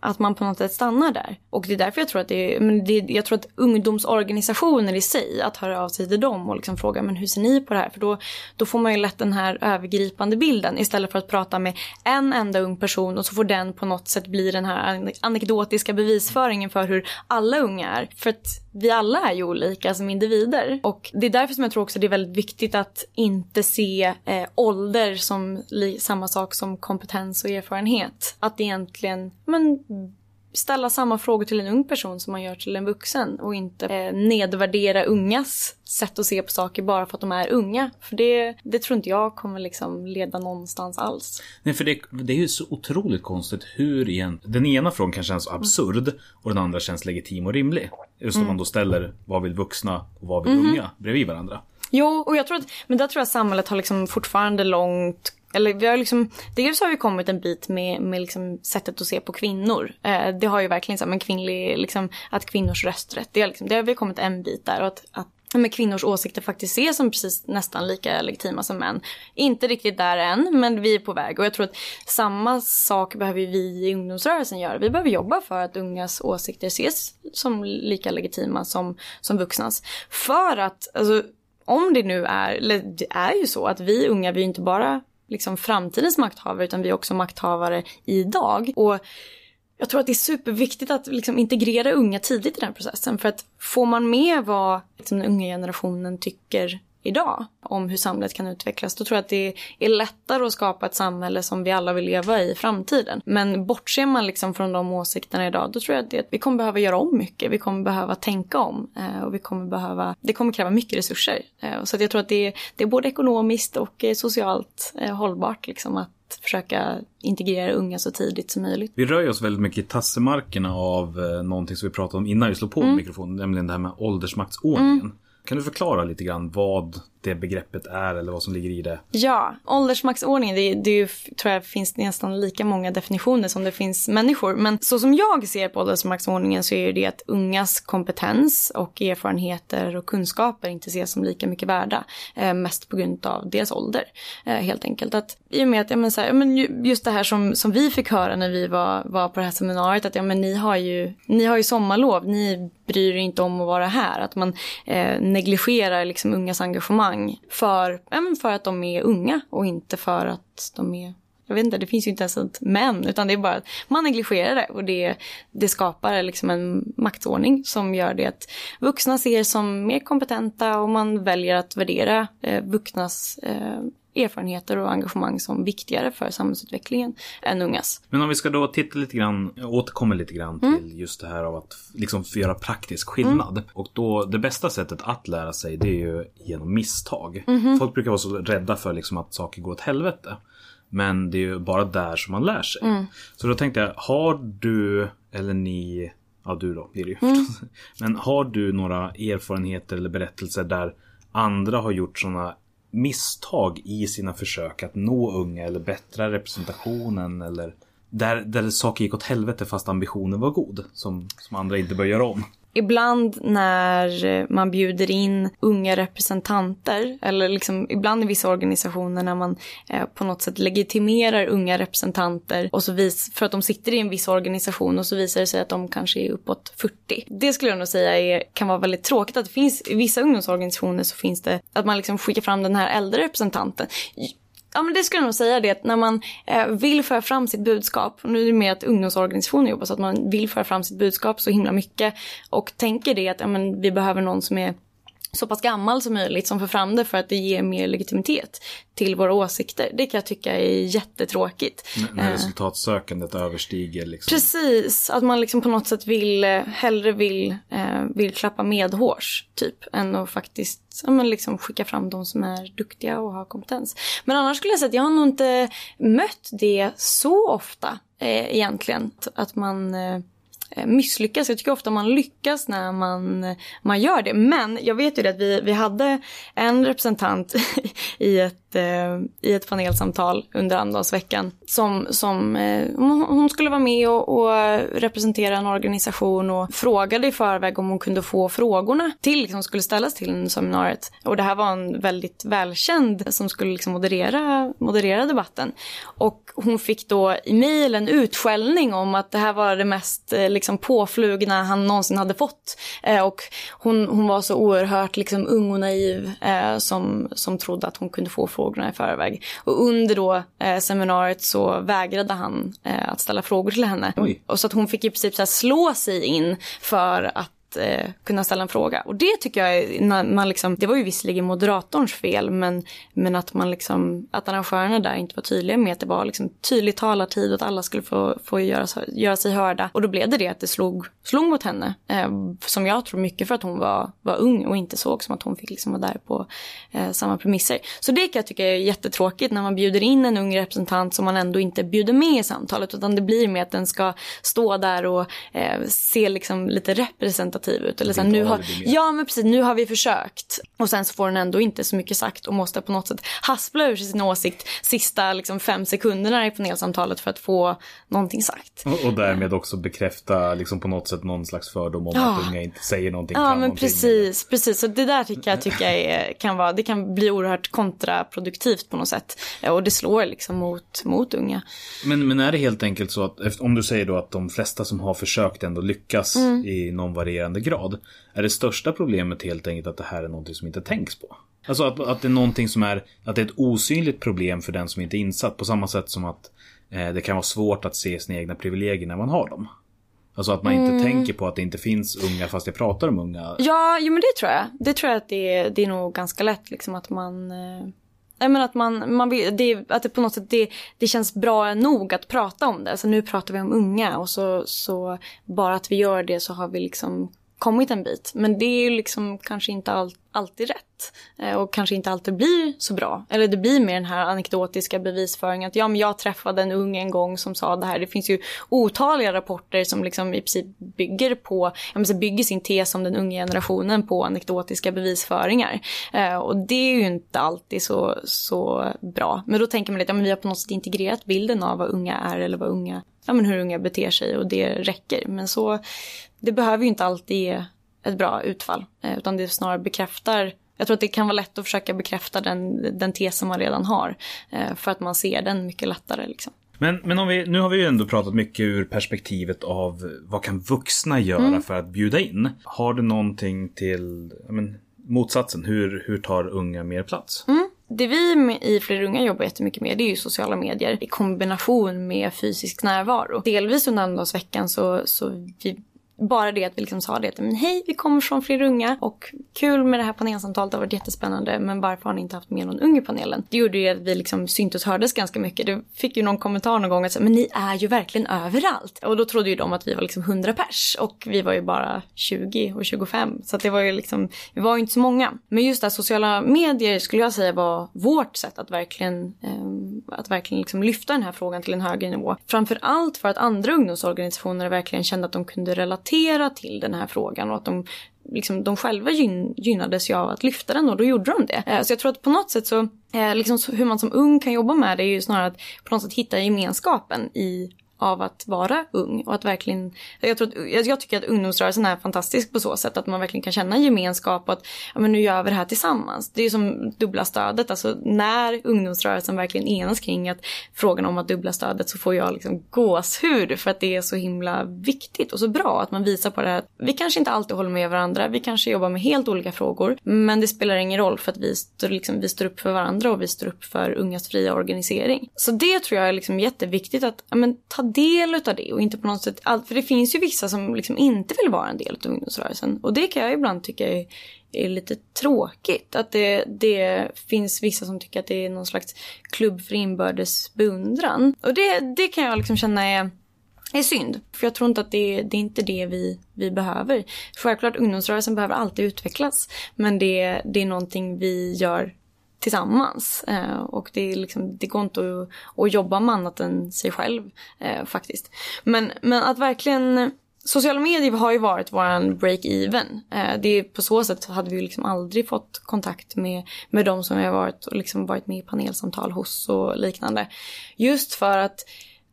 att man på något sätt stannar där. Och det är därför jag tror att det är, men det, jag tror att ungdomsorganisationer i sig, att höra av sig till dem och liksom fråga men hur ser ni på det här? För då, då får man ju lätt den här övergripande bilden istället för att prata med en enda ung person och så får den på något sätt bli den här anekdotiska bevisföringen för hur alla unga är. För att vi alla är ju olika som individer. Och det är därför som jag tror också det är väldigt viktigt att inte se eh, ålder som samma sak som kompetens och erfarenhet. Att egentligen, men ställa samma frågor till en ung person som man gör till en vuxen och inte eh, nedvärdera ungas sätt att se på saker bara för att de är unga. För det, det tror inte jag kommer liksom leda någonstans alls. Nej, för det, det är ju så otroligt konstigt hur igen, den ena frågan kan kännas absurd och den andra känns legitim och rimlig. Just om man då ställer vad vill vuxna och vad vill unga bredvid varandra. Jo, och jag tror att, men där tror jag samhället har liksom fortfarande långt eller vi har liksom, dels har vi kommit en bit med, med liksom sättet att se på kvinnor. Eh, det har ju verkligen så här, men kvinnlig, liksom, att kvinnors rösträtt, det har, liksom, det har vi kommit en bit där. Och att, att med kvinnors åsikter faktiskt ses som precis nästan lika legitima som män. Inte riktigt där än, men vi är på väg. Och jag tror att samma sak behöver vi i ungdomsrörelsen göra. Vi behöver jobba för att ungas åsikter ses som lika legitima som, som vuxnas. För att, alltså, om det nu är, eller det är ju så att vi unga, vi är inte bara liksom framtidens makthavare utan vi är också makthavare idag. Och jag tror att det är superviktigt att liksom integrera unga tidigt i den processen. För att får man med vad liksom, den unga generationen tycker idag om hur samhället kan utvecklas, då tror jag att det är lättare att skapa ett samhälle som vi alla vill leva i i framtiden. Men bortser man liksom från de åsikterna idag, då tror jag att, det, vi kommer behöva göra om mycket. Vi kommer behöva tänka om eh, och vi kommer behöva, det kommer kräva mycket resurser. Eh, så jag tror att det är, det är både ekonomiskt och eh, socialt hållbart liksom att försöka integrera unga så tidigt som möjligt. Vi rör oss väldigt mycket i tassemarkerna av eh, någonting som vi pratade om innan vi slog på mm. mikrofonen, nämligen det här med åldersmaktsordningen. Mm. Kan du förklara lite grann vad det begreppet är eller vad som ligger i det? Ja, åldersmaktsordningen, det, det tror jag finns nästan lika många definitioner som det finns människor. Men så som jag ser på åldersmaktsordningen så är det att ungas kompetens och erfarenheter och kunskaper inte ses som lika mycket värda. Eh, mest på grund av deras ålder, eh, helt enkelt. Att, I och med att, ja, men så här, ja, men just det här som, som vi fick höra när vi var, var på det här seminariet, att ja, men ni, har ju, ni har ju sommarlov, ni bryr er inte om att vara här. Att man eh, negligerar liksom ungas engagemang för, för att de är unga och inte för att de är jag vet inte, det finns ju inte ens ett men, utan det är bara att man negligerar det och det, det skapar liksom en maktordning som gör det att vuxna ser som mer kompetenta och man väljer att värdera eh, vuxnas eh, erfarenheter och engagemang som viktigare för samhällsutvecklingen än ungas. Men om vi ska då titta lite grann, återkomma lite grann mm. till just det här av att liksom göra praktisk skillnad. Mm. Och då det bästa sättet att lära sig det är ju genom misstag. Mm. Folk brukar vara så rädda för liksom att saker går åt helvete. Men det är ju bara där som man lär sig. Mm. Så då tänkte jag, har du eller ni Ja, du då blir det ju mm. Men har du några erfarenheter eller berättelser där andra har gjort sådana misstag i sina försök att nå unga eller bättra representationen eller där, där saker gick åt helvete fast ambitionen var god som, som andra inte bör göra om ibland när eh, man bjuder in unga representanter eller liksom ibland i vissa organisationer när man eh, på något sätt legitimerar unga representanter och så vis för att de sitter i en viss organisation och så visar det sig att de kanske är uppåt 40. Det skulle jag nog säga är, kan vara väldigt tråkigt att det finns i vissa ungdomsorganisationer så finns det att man liksom skickar fram den här äldre representanten Ja men det skulle jag nog säga det att när man eh, vill föra fram sitt budskap, nu är det mer att ungdomsorganisationer jobbar så att man vill föra fram sitt budskap så himla mycket och tänker det att ja, men, vi behöver någon som är så pass gammal som möjligt som för fram det för att det ger mer legitimitet till våra åsikter. Det kan jag tycka är jättetråkigt. När resultatsökandet eh, överstiger liksom. Precis, att man liksom på något sätt vill, eh, hellre vill, eh, vill klappa medhårs typ än att faktiskt ja, men liksom skicka fram de som är duktiga och har kompetens. Men annars skulle jag säga att jag har nog inte mött det så ofta eh, egentligen. Att man eh, Eh, Eh, misslyckas. Jag tycker ofta man lyckas när man, man gör det. Men jag vet ju det att vi, vi hade en representant i ett, eh, i ett panelsamtal under Almedalsveckan som, som eh, hon skulle vara med och, och, representera en organisation och frågade i förväg om hon kunde få frågorna till, liksom, skulle ställas till seminariet. Och det här var en väldigt välkänd som skulle liksom moderera, moderera debatten. Och hon fick då i mejlen utskällning om att det här var det mest liksom påflugna han någonsin hade fått. Eh, och hon, hon var så oerhört liksom ung och naiv eh, som, som trodde att hon kunde få frågorna i förväg. Och under då eh, seminariet så vägrade han att ställa frågor till henne. Oj. Och så att hon fick i princip så slå sig in för att eh, kunna ställa en fråga. Och det tycker jag när man liksom, det var ju visserligen moderatorns fel, men, men att man liksom, att arrangörerna där inte var tydliga med att det var liksom tydlig talartid och att alla skulle få, få göra, göra sig hörda. Och då blev det det att det slog, slog mot henne. Eh, som jag tror mycket för att hon var, var ung och inte såg som att hon fick liksom vara där på eh, samma premisser. Så det kan jag tycka är jättetråkigt när man bjuder in en ung representant som man ändå inte bjuder med i samtalet, utan det blir med att den ska stå där och eh, se liksom lite representativ negativ ut. Eller så här, nu har, ja men precis, nu har vi försökt. Och sen så får den ändå inte så mycket sagt och måste på något sätt haspla ur sin åsikt sista liksom, fem sekunderna i panelsamtalet för att få någonting sagt. Och, och därmed också bekräfta liksom, på något sätt någon slags fördom om ja. att unga inte säger någonting. Ja men någonting. precis, precis. Så det där tycker jag, tycker jag är, kan vara, det kan bli oerhört kontraproduktivt på något sätt. Och det slår liksom mot, mot unga. Men, men är det helt enkelt så att om du säger då att de flesta som har försökt ändå lyckas mm. i någon varierad varierande grad. Är det största problemet helt enkelt att det här är någonting som inte tänks på? Alltså att, att det är någonting som är, att det är ett osynligt problem för den som inte är insatt på samma sätt som att eh, det kan vara svårt att se sina egna privilegier när man har dem. Alltså att man inte Mm. tänker på att det inte finns unga fast jag pratar om unga. Ja, jo men det tror jag. Det tror jag att det är, det är nog ganska lätt liksom att man... Eh, nej men att man, man vill, det, att det på något sätt det, det känns bra nog att prata om det. Alltså nu pratar vi om unga och så, så bara att vi gör det så har vi liksom kommit en bit. Men det är ju liksom kanske inte all, alltid rätt. Eh, och kanske inte alltid blir så bra. Eller det blir mer den här anekdotiska bevisföringen att ja men jag träffade en ung en gång som sa det här. Det finns ju otaliga rapporter som liksom i princip bygger på, ja, men så bygger sin tes om den unga generationen på anekdotiska bevisföringar. Eh, och det är ju inte alltid så, så bra. Men då tänker man att ja, men vi har på något sätt integrerat bilden av vad unga är eller vad unga, ja men hur unga beter sig och det räcker. Men så, det behöver ju inte alltid ge ett bra utfall. Eh, utan det snarare bekräftar jag tror att det kan vara lätt att försöka bekräfta den, den tesen man redan har. Eh, för att man ser den mycket lättare. Liksom. Men, men om vi, nu har vi ju ändå pratat mycket ur perspektivet av vad kan vuxna göra Mm. för att bjuda in? Har du någonting till men, motsatsen? Hur, hur tar unga mer plats? Mm. Det vi i Fler Unga jobbar jättemycket med det är ju sociala medier i kombination med fysisk närvaro. Delvis under Annandagsveckan så, så vi bara det att vi liksom sa det att men hej, vi kommer från fler unga och kul med det här panelsamtalet, det har varit jättespännande men varför har ni inte haft med någon ung i panelen? Det gjorde ju att vi liksom syntes och hördes ganska mycket. Det fick ju någon kommentar någon gång att säga, men ni är ju verkligen överallt. Och då trodde ju de att vi var liksom 100 pers och vi var ju bara 20 och 25 så att det var ju liksom, vi var ju inte så många. Men just det här sociala medier skulle jag säga var vårt sätt att verkligen, eh, att verkligen liksom lyfta den här frågan till en högre nivå. Framförallt för att andra ungdomsorganisationer verkligen kände att de kunde relatera till den här frågan och att de Liksom, de själva gyn, gynnades ju av att lyfta den och då gjorde de det. Eh, så jag tror att på något sätt så, eh, liksom så hur man som ung kan jobba med det är ju snarare att på något sätt hitta gemenskapen i av att vara ung och att verkligen, jag, tror att, jag, jag tycker att ungdomsrörelsen är fantastisk på så sätt att man verkligen kan känna gemenskap och att ja, men nu gör vi det här tillsammans. Det är ju som dubbla stödet, alltså när ungdomsrörelsen verkligen enas kring att frågan om att dubbla stödet så får jag liksom gåshud för att det är så himla viktigt och så bra att man visar på det här. Vi kanske inte alltid håller med varandra, vi kanske jobbar med helt olika frågor men det spelar ingen roll för att vi står, liksom, vi står upp för varandra och vi står upp för ungas fria organisering. Så det tror jag är liksom jätteviktigt att ja, men, ta del av det och inte på något sätt allt. För det finns ju vissa som liksom inte vill vara en del av ungdomsrörelsen. Och det kan jag ibland tycka är, är lite tråkigt. Att det, det finns vissa som tycker att det är någon slags klubb för inbördes beundran. Och det, det kan jag liksom känna är är synd. För jag tror inte att det, det är inte det vi, vi behöver. Självklart ungdomsrörelsen behöver alltid utvecklas. Men det, det är någonting vi gör tillsammans. Eh, och det, är liksom, det går inte att, att jobba med annat än sig själv eh, faktiskt. Men, men att verkligen Sociala medier har ju varit våran break-even. Eh, det på så sätt hade vi ju liksom aldrig fått kontakt med, med de som vi har varit, och liksom varit med i panelsamtal hos och liknande. Just för att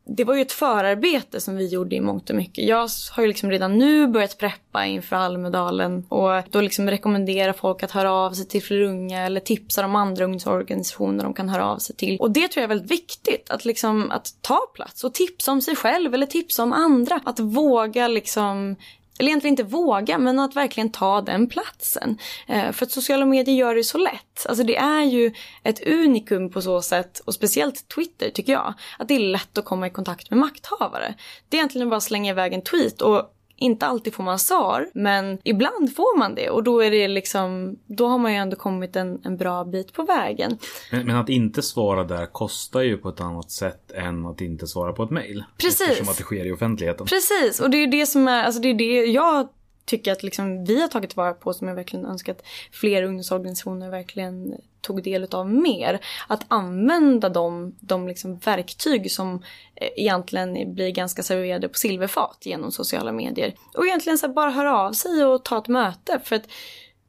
det var ju ett förarbete som vi gjorde i mångt och mycket. Jag har ju liksom redan nu börjat preppa inför Almedalen och då liksom rekommendera folk att höra av sig till fler unga eller tipsa om andra ungdomsorganisationer de kan höra av sig till. Och det tror jag är väldigt viktigt, att liksom att ta plats och tipsa om sig själv eller tipsa om andra. Att våga liksom eller egentligen inte våga, men att verkligen ta den platsen. Eh, för att sociala medier gör det så lätt. Alltså det är ju ett unikum på så sätt, och speciellt Twitter tycker jag, att det är lätt att komma i kontakt med makthavare. Det är egentligen bara att slänga iväg en tweet och inte alltid får man svar, men ibland får man det och då är det liksom, då har man ju ändå kommit en, en bra bit på vägen. Men, men att inte svara där kostar ju på ett annat sätt än att inte svara på ett mejl. Precis. Eftersom att det sker i offentligheten. Precis, och det är ju det som är, alltså det är det jag tycker att liksom vi har tagit tillvara på som jag verkligen önskar att fler ungdomsorganisationer verkligen tog del av mer. Att använda de, de liksom verktyg som eh, egentligen blir ganska serverade på silverfat genom sociala medier. Och egentligen så bara höra av sig och ta ett möte. För att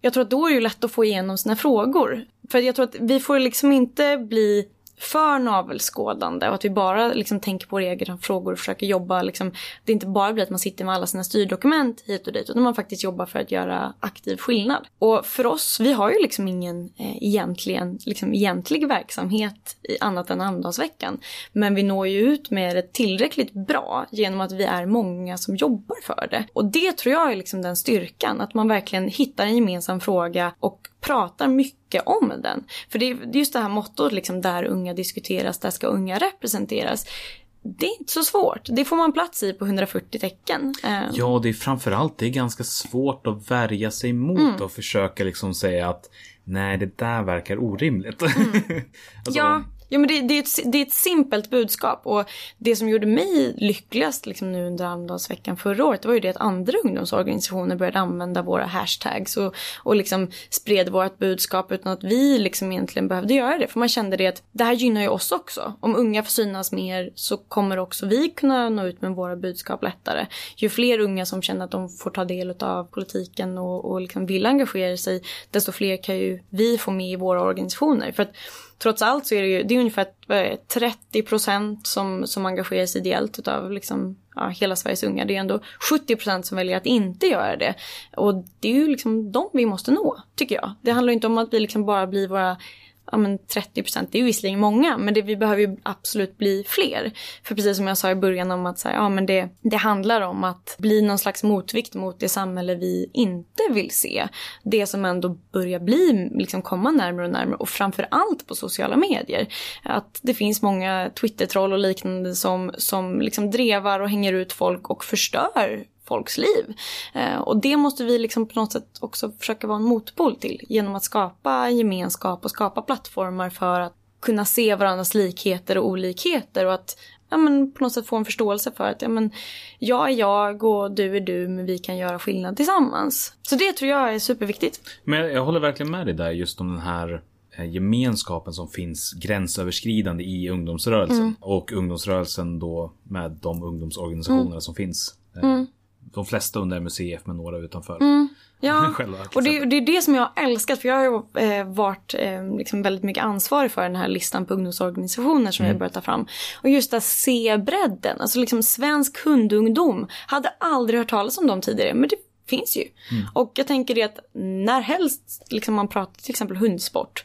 jag tror att då är det ju lätt att få igenom sina frågor. För att jag tror att vi får liksom inte bli för navelskådande och att vi bara liksom tänker på våra egna frågor och försöker jobba. Liksom, det inte bara blir att man sitter med alla sina styrdokument hit och dit utan man faktiskt jobbar för att göra aktiv skillnad. Och för oss, vi har ju liksom ingen eh, egentligen, liksom, egentlig verksamhet i annat än Almedalsveckan. Men vi når ju ut med det tillräckligt bra genom att vi är många som jobbar för det. Och det tror jag är liksom den styrkan, att man verkligen hittar en gemensam fråga och pratar mycket om den. För det är just det här mottot, liksom, där unga diskuteras, där ska unga representeras. Det är inte så svårt. Det får man plats i på 140 tecken. Eh, Ja, det är framförallt det är ganska svårt att värja sig mot Mm. och försöka liksom säga att nej, det där verkar orimligt. alltså, Ja, ja men det, det, är ett, det är ett simpelt budskap och det som gjorde mig lyckligast liksom nu under Almedalsveckan förra året det var ju det att andra ungdomsorganisationer började använda våra hashtags och, och liksom spred vårt budskap utan att vi liksom egentligen behövde göra det. För man kände det att det här gynnar ju oss också. Om unga får synas mer så kommer också vi kunna nå ut med våra budskap lättare. Ju fler unga som känner att de får ta del av politiken och, och liksom vill engagera sig desto fler kan ju vi få med i våra organisationer. För att trots allt så är det ju det är ungefär 30 procent som, som engagerar sig ideellt utav liksom, ja, hela Sveriges unga. Det är ändå 70 procent som väljer att inte göra det. Och det är ju liksom de vi måste nå, tycker jag. Det handlar inte om att vi liksom bara blir våra ja, men 30 procent, det är ju visserligen många, men det, vi behöver ju absolut bli fler. För precis som jag sa i början om att så här, ja, men det, det handlar om att bli någon slags motvikt mot det samhälle vi inte vill se. Det som ändå börjar bli, liksom komma närmare och närmare och framför allt på sociala medier. Att det finns många Twitter-troll och liknande som, som liksom drevar och hänger ut folk och förstör folks liv. Eh, och det måste vi liksom på något sätt också försöka vara en motpol till genom att skapa gemenskap och skapa plattformar för att kunna se varandras likheter och olikheter och att ja, men på något sätt få en förståelse för att ja, men, jag är jag och du är du men vi kan göra skillnad tillsammans. Så det tror jag är superviktigt. Men jag håller verkligen med dig där just om den här eh, gemenskapen som finns gränsöverskridande i ungdomsrörelsen. Mm. Och ungdomsrörelsen då med de ungdomsorganisationerna Mm. som finns. Eh, De flesta under MUCF men några utanför. Ja, Själva, och det, exempel. det är det som jag har älskat för jag har ju eh, varit eh, liksom väldigt mycket ansvarig för den här listan på ungdomsorganisationer som vi har börjat ta fram. Och just att se bredden, alltså liksom svensk hundungdom, hade aldrig hört talas om dem tidigare men det finns ju. Och jag tänker det att när helst liksom man pratar till exempel hundsport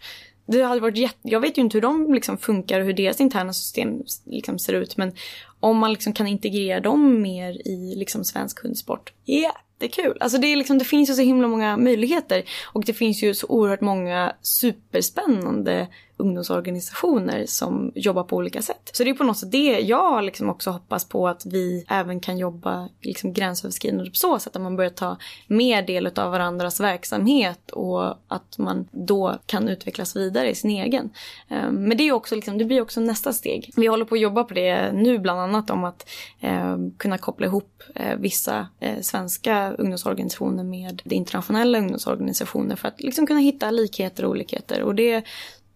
det hade varit jätte... Jag vet ju inte hur de liksom funkar och hur deras interna system liksom ser ut. Men om man liksom kan integrera dem mer i liksom svensk hundsport. Jättekul! Alltså det, är liksom, det finns ju så himla många möjligheter. Och det finns ju så oerhört många superspännande ungdomsorganisationer som jobbar på olika sätt. Så det är på något sätt det jag liksom också hoppas på att vi även kan jobba liksom gränsöverskridande på så sätt att man börjar ta mer del av varandras verksamhet och att man då kan utvecklas vidare i sin egen. Ehm, men det är ju också liksom, det blir också nästa steg. Vi håller på att jobba på det nu bland annat om att ehm, kunna koppla ihop eh, vissa eh, svenska ungdomsorganisationer med internationella ungdomsorganisationer för att liksom kunna hitta likheter och olikheter och det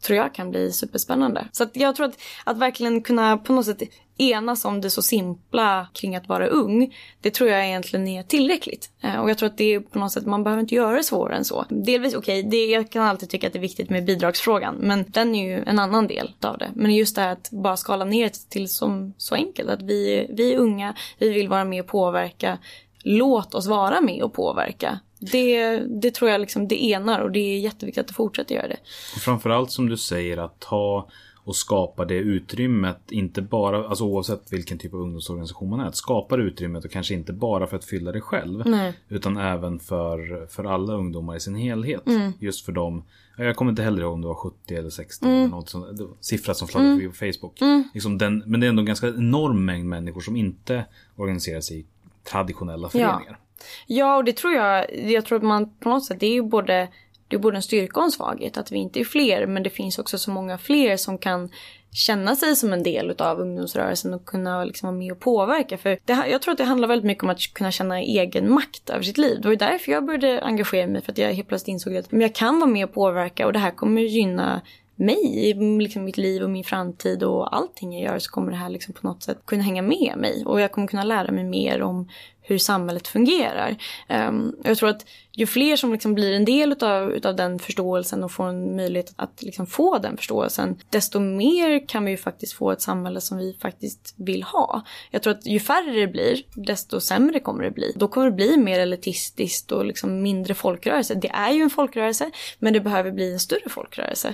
tror jag kan bli superspännande. Så att jag tror att, att verkligen kunna på något sätt enas om det så simpla kring att vara ung, det tror jag egentligen är tillräckligt. Eh, och jag tror att det är på något sätt, man behöver inte göra det svårare än så. Delvis, okej, det jag kan alltid tycka att det är viktigt med bidragsfrågan, men den är ju en annan del av det. Men just det här att bara skala ner det till som, så enkelt, att vi, vi är unga, vi vill vara med och påverka, låt oss vara med och påverka. Det, det tror jag liksom, det enar och det är jätteviktigt att fortsätta göra det. Och framförallt som du säger att ta och skapa det utrymmet, inte bara, alltså oavsett vilken typ av ungdomsorganisation man är, att skapa det utrymmet och kanske inte bara för att fylla det själv. Nej. Utan även för, för alla ungdomar i sin helhet. Mm. Just för dem, ja, jag kommer inte heller ihåg om det var 70 eller 60 Mm. eller något sånt, det siffra som flaggade förbi på Facebook. Liksom den, men det är ändå en ganska enorm mängd människor som inte organiserar sig i traditionella föreningar. Ja, Ja, och det tror jag, jag tror att man på något sätt, det är ju både, det är både en styrka och en svaghet att vi inte är fler, men det finns också så många fler som kan känna sig som en del av ungdomsrörelsen och kunna liksom vara med och påverka. För det, jag tror att det handlar väldigt mycket om att kunna känna egen makt över sitt liv. Det var ju därför jag började engagera mig, för att jag helt plötsligt insåg att men jag kan vara med och påverka och det här kommer gynna mig i liksom mitt liv och min framtid och allting jag gör så kommer det här liksom på något sätt kunna hänga med mig och jag kommer kunna lära mig mer om hur samhället fungerar. Um, jag tror att ju fler som liksom blir en del utav, utav den förståelsen och får en möjlighet att liksom få den förståelsen, desto mer kan vi ju faktiskt få ett samhälle som vi faktiskt vill ha. Jag tror att ju färre det blir, desto sämre kommer det bli. Då kommer det bli mer elitistiskt och liksom mindre folkrörelse. Det är ju en folkrörelse, men det behöver bli en större folkrörelse.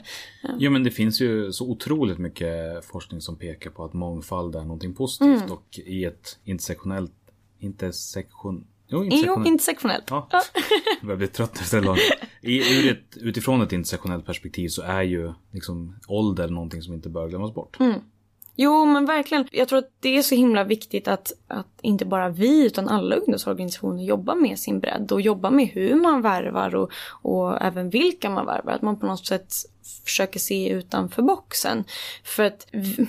Ja, men det finns ju så otroligt mycket forskning som pekar på att mångfald är någonting positivt mm. och i ett intersektionellt, intersektion, Jo, intersektionellt. Jo, intersektionellt. Ja. ja. Jag börjar bli trött efter lång. I, ur ett, utifrån ett intersektionellt perspektiv så är ju liksom ålder någonting som inte bör glömmas bort. Mm. Jo men verkligen. Jag tror att det är så himla viktigt att, att inte bara vi utan alla ungdomsorganisationer jobbar med sin bredd och jobbar med hur man värvar och, och även vilka man värvar. Att man på något sätt försöker se utanför boxen. För att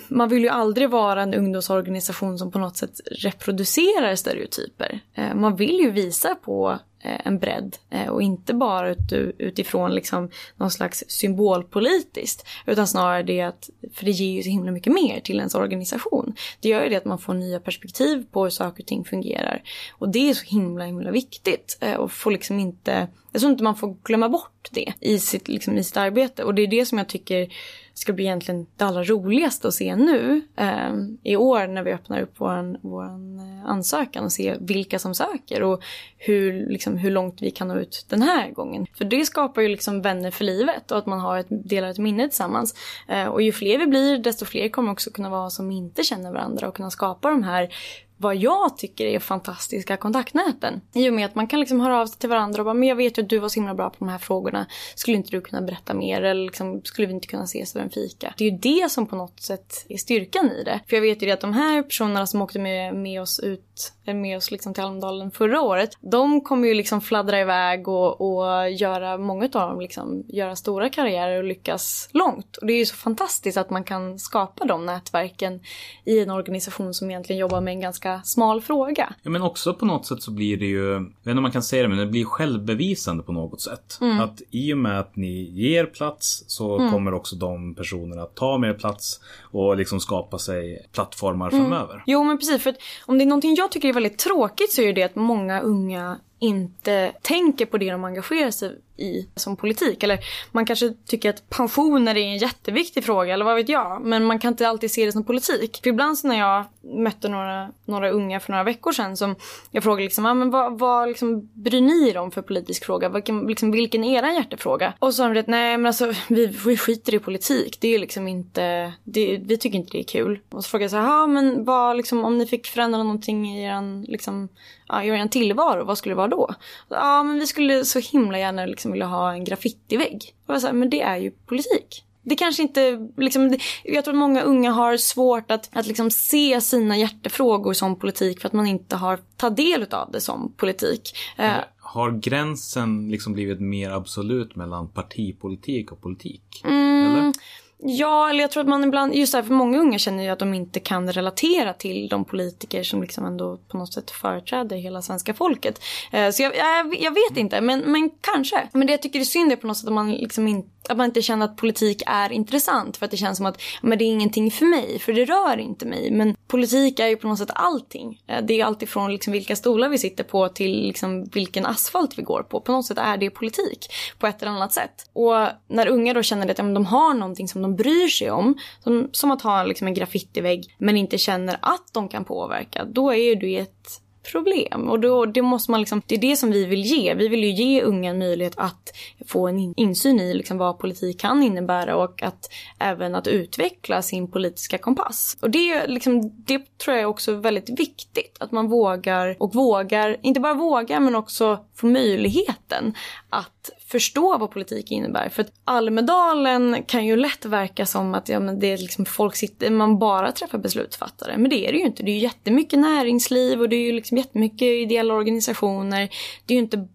man vill ju aldrig vara en ungdomsorganisation som på något sätt reproducerar stereotyper. Eh, man vill ju visa på Eh, en bredd eh, och inte bara utifrån liksom någon slags symbolpolitiskt utan snarare det att, för det ger ju så himla mycket mer till ens organisation. Det gör ju det att man får nya perspektiv på hur saker och ting fungerar och det är så himla himla viktigt eh, och får liksom inte, jag tror inte man får glömma bort det i sitt, liksom, i sitt arbete och det är det som jag tycker ska bli egentligen det allra roligaste att se nu eh, i år när vi öppnar upp vår våran eh, ansökan och se vilka som söker och hur, liksom, hur långt vi kan nå ut den här gången. För det skapar ju liksom vänner för livet och att man har ett, delar ett minne tillsammans. Eh, och ju fler vi blir desto fler kommer också kunna vara som inte känner varandra och kunna skapa de här vad jag tycker är fantastiska kontaktnäten. I och med att man kan liksom höra av sig till varandra och bara, men jag vet ju att du var så himla bra på de här frågorna. Skulle inte du kunna berätta mer? Eller liksom, skulle vi inte kunna ses över en fika? Det är ju det som på något sätt är styrkan i det. För jag vet ju det att de här personerna som åkte med, med oss ut, med oss liksom till Almedalen förra året, de kommer ju liksom fladdra iväg och, och göra, många av dem liksom, göra stora karriärer och lyckas långt. Och det är ju så fantastiskt att man kan skapa de nätverken i en organisation som egentligen jobbar med en ganska ganska smal fråga. Ja men också på något sätt så blir det ju, jag vet inte om man kan säga det men det blir självbevisande på något sätt. Mm. Att i och med att ni ger plats så mm. kommer också de personerna att ta mer plats och liksom skapa sig plattformar mm. framöver. Jo men precis för att om det är någonting jag tycker är väldigt tråkigt så är det att många unga inte tänker på det de engagerar sig i som politik. Eller man kanske tycker att pensioner är en jätteviktig fråga eller vad vet jag. Men man kan inte alltid se det som politik. För ibland så när jag mötte några, några unga för några veckor sedan som jag frågade liksom, ah, men vad, vad liksom bryr ni er om för politisk fråga? Vilken, liksom, vilken är er hjärtefråga? Och så sa de att nej men alltså vi, vi skiter i politik. Det är liksom inte, det, vi tycker inte det är kul. Och så frågade jag så här, men vad liksom om ni fick förändra någonting i er liksom, ja, i er tillvaro, vad skulle det vara då? Ja men vi skulle så himla gärna liksom liksom ville ha en graffitivägg. Och jag sa, men det är ju politik. Det kanske inte, liksom, jag tror att många unga har svårt att, att liksom se sina hjärtefrågor som politik för att man inte har tagit del av det som politik. Eh, har gränsen liksom blivit mer absolut mellan partipolitik och politik? Mm? Ja, eller jag tror att man ibland, just därför många unga känner ju att de inte kan relatera till de politiker som liksom ändå på något sätt företräder hela svenska folket. Eh, så jag, jag, jag vet inte, men, men kanske. Men det jag tycker är synd är på något sätt att man liksom inte att man inte känner att politik är intressant för att det känns som att men det är ingenting för mig, för det rör inte mig. Men politik är ju på något sätt allting. Eh, det är alltifrån liksom vilka stolar vi sitter på till liksom vilken asfalt vi går på. På något sätt är det politik på ett eller annat sätt. Och när unga då känner att ja, de har någonting som de bryr sig om, som, som att ha liksom en graffitivägg men inte känner att de kan påverka, då är ju det ett problem. Och då, det måste man liksom, det är det som vi vill ge. Vi vill ju ge unga en möjlighet att få en insyn i liksom vad politik kan innebära och att även att utveckla sin politiska kompass. Och det, liksom, det tror jag är också väldigt viktigt. Att man vågar och vågar, inte bara vågar men också få möjligheten att förstå vad politik innebär. För att Almedalen kan ju lätt verka som att ja, men det är liksom folk sitter, man bara träffar beslutsfattare. Men det är det ju inte. Det är ju jättemycket näringsliv och det är ju liksom jättemycket ideella organisationer. Det är ju inte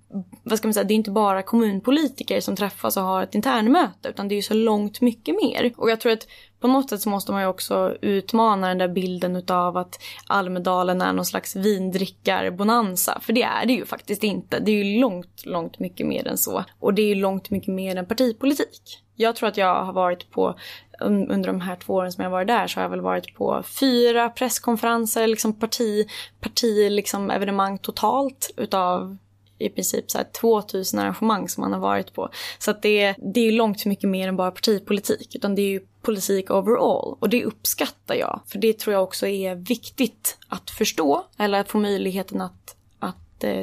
vad ska man säga, det är inte bara kommunpolitiker som träffas och har ett internmöte utan det är ju så långt mycket mer. Och jag tror att på något sätt så måste man ju också utmana den där bilden utav att Almedalen är någon slags vindrickarbonanza. För det är det ju faktiskt inte. Det är ju långt, långt mycket mer än så. Och det är ju långt mycket mer än partipolitik. Jag tror att jag har varit på, under de här två åren som jag varit där, så har jag väl varit på fyra presskonferenser, liksom parti, parti liksom evenemang totalt utav i princip så här 2000 arrangemang som man har varit på. Så att det, det är långt mycket mer än bara partipolitik, utan det är ju politik overall. Och det uppskattar jag, för det tror jag också är viktigt att förstå, eller att få möjligheten att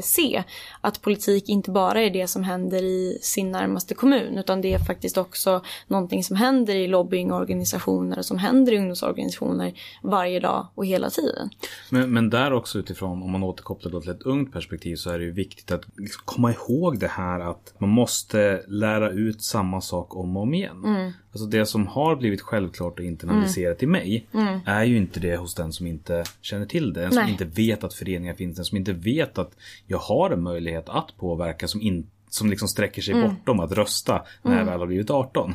se att politik inte bara är det som händer i sin närmaste kommun utan det är faktiskt också någonting som händer i lobbyingorganisationer och som händer i ungdomsorganisationer varje dag och hela tiden. Men, men där också utifrån, om man återkopplar till ett ungt perspektiv så är det ju viktigt att liksom komma ihåg det här att man måste lära ut samma sak om och om igen. Mm. Alltså det som har blivit självklart och internaliserat Mm. i mig är ju inte det hos den som inte känner till det. Den som Nej. inte vet att föreningar finns, den som inte vet att jag har en möjlighet att påverka som, in, som liksom sträcker sig Mm. bortom att rösta när jag väl har blivit 18.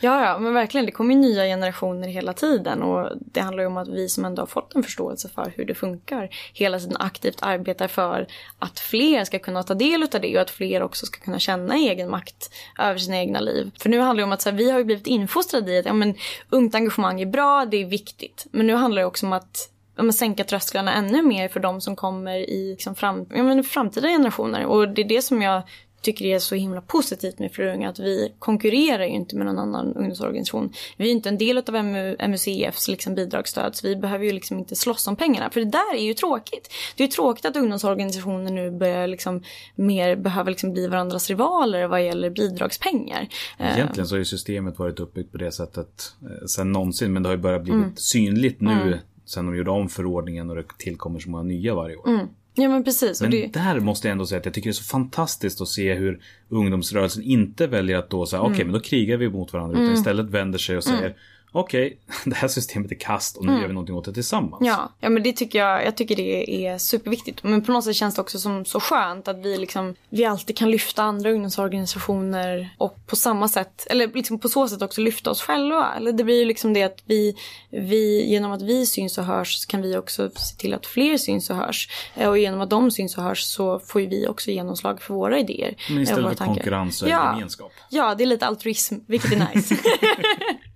Ja, ja, men verkligen. Det kommer ju nya generationer hela tiden och det handlar ju om att vi som ändå har fått en förståelse för hur det funkar hela tiden aktivt arbetar för att fler ska kunna ta del av det och att fler också ska kunna känna egen makt över sina egna liv. För nu handlar det om att så här, vi har ju blivit infostrade i att ja, men, ungt engagemang är bra, det är viktigt. Men nu handlar det också om att ja, sänka trösklarna ännu mer för de som kommer i liksom, fram, ja, men, framtida generationer. Och det är det som jag tycker det är så himla positivt med Fröunga att vi konkurrerar ju inte med någon annan ungdomsorganisation. Vi är inte en del av MU, MUCFs liksom bidragsstöd så vi behöver ju liksom inte slåss om pengarna. För det där är ju tråkigt. Det är ju tråkigt att ungdomsorganisationer nu börjar liksom mer behöver liksom bli varandras rivaler vad gäller bidragspengar. Eh, Egentligen så har ju systemet varit uppbyggt på det sättet eh, sen någonsin. Men det har ju börjat blivit Mm. synligt nu sen de gjorde om förordningen och det tillkommer så många nya varje år. Ja men precis. Men det, där måste jag ändå säga att jag tycker det är så fantastiskt att se hur ungdomsrörelsen inte väljer att då säga Mm. okej men då krigar vi mot varandra utan istället vänder sig och säger okej det här systemet är kast och nu gör vi någonting åt det tillsammans. Mm. Ja, ja men det tycker jag, jag tycker det är superviktigt. Men på något sätt känns det också som så skönt att vi liksom, vi alltid kan lyfta andra ungdomsorganisationer och på samma sätt, eller liksom på så sätt också lyfta oss själva. Eller det blir ju liksom det att vi, vi, genom att vi syns och hörs så kan vi också se till att fler syns och hörs. Eh, Och genom att de syns och hörs så får ju vi också genomslag för våra idéer. Men eh, istället för konkurrens och ja. gemenskap. Ja, det är lite altruism, vilket är nice.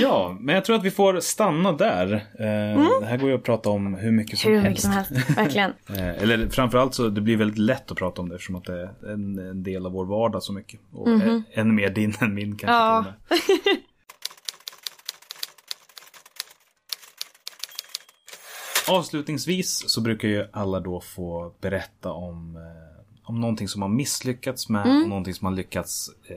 Ja, men jag tror att vi får stanna där. Eh, Det här går ju att prata om hur mycket som Mm. Hur helst. mycket som helst, verkligen. Eh, Eller framförallt så det blir väldigt lätt att prata om det eftersom att det är en, en del av vår vardag så mycket. Och mm än mer din än min kanske. Ja. Avslutningsvis så brukar ju alla då få berätta om, eh, om någonting som man misslyckats med Mm. och någonting som man lyckats eh,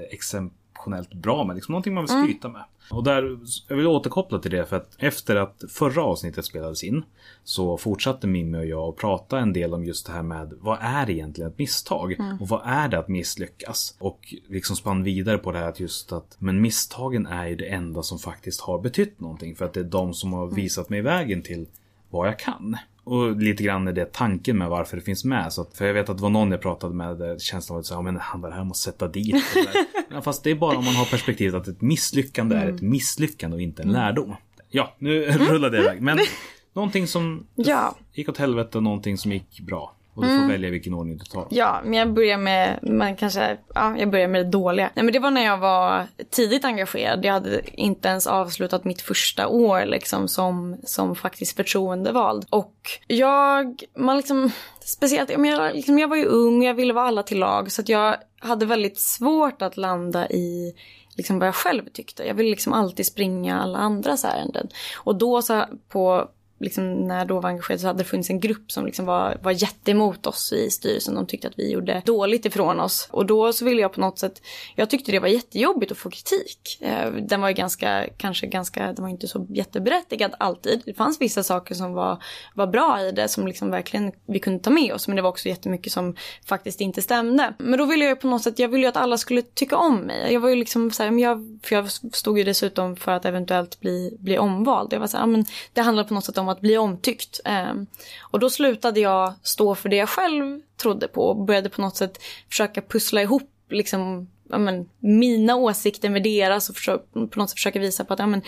exceptionellt bra med. Liksom någonting man Mm. vill skryta med. Och där, jag vill återkoppla till det för att efter att förra avsnittet spelades in så fortsatte Mimmi och jag att prata en del om just det här med vad är egentligen ett misstag? Och vad är det att misslyckas? Och liksom spann vidare på det här att just att men misstagen är ju det enda som faktiskt har betytt någonting för att det är de som har visat mig vägen till vad jag kan. Och lite grann är det tanken med varför det finns med. Så att, för jag vet att det var någon jag pratade med där känslan var här, "Ja, men han var det här måste sätta dit. Så där. ja, fast det är bara om man har perspektivet att ett misslyckande är ett misslyckande och inte en lärdom. Ja, nu rullade jag iväg. Men någonting som Ja. gick åt helvete och någonting som gick bra. Och du får välja vilken ordning du tar. Ja, men jag börjar med, man kanske, ja, jag börjar med det dåliga. Nej men det var när jag var tidigt engagerad. Jag hade inte ens avslutat mitt första år liksom som, som faktiskt förtroendevald. Och jag, man liksom, speciellt, jag, liksom, jag var ju ung, jag ville vara alla till lag. Så att jag hade väldigt svårt att landa i liksom vad jag själv tyckte. Jag ville liksom alltid springa alla andras ärenden. Och då så på liksom, när då var engagerad så hade det funnits en grupp som liksom var, var jätteemot oss i styrelsen. De tyckte att vi gjorde dåligt ifrån oss. Och då så ville jag på något sätt, jag tyckte det var jättejobbigt att få kritik. Eh, Den var ju ganska, kanske ganska, den var inte så jätteberättigad alltid. Det fanns vissa saker som var, var bra i det som liksom verkligen vi kunde ta med oss. Men det var också jättemycket som faktiskt inte stämde. Men då ville jag ju på något sätt, jag ville ju att alla skulle tycka om mig. Jag var ju liksom så här, men jag, för jag stod ju dessutom för att eventuellt bli, bli omvald. Jag var så här, ja, men det handlar på något sätt om att bli omtyckt. Ehm, och då slutade jag stå för det jag själv trodde på och började på något sätt försöka pussla ihop liksom ja, men, mina åsikter med deras och försöka, på något sätt försöka visa på att ja, men,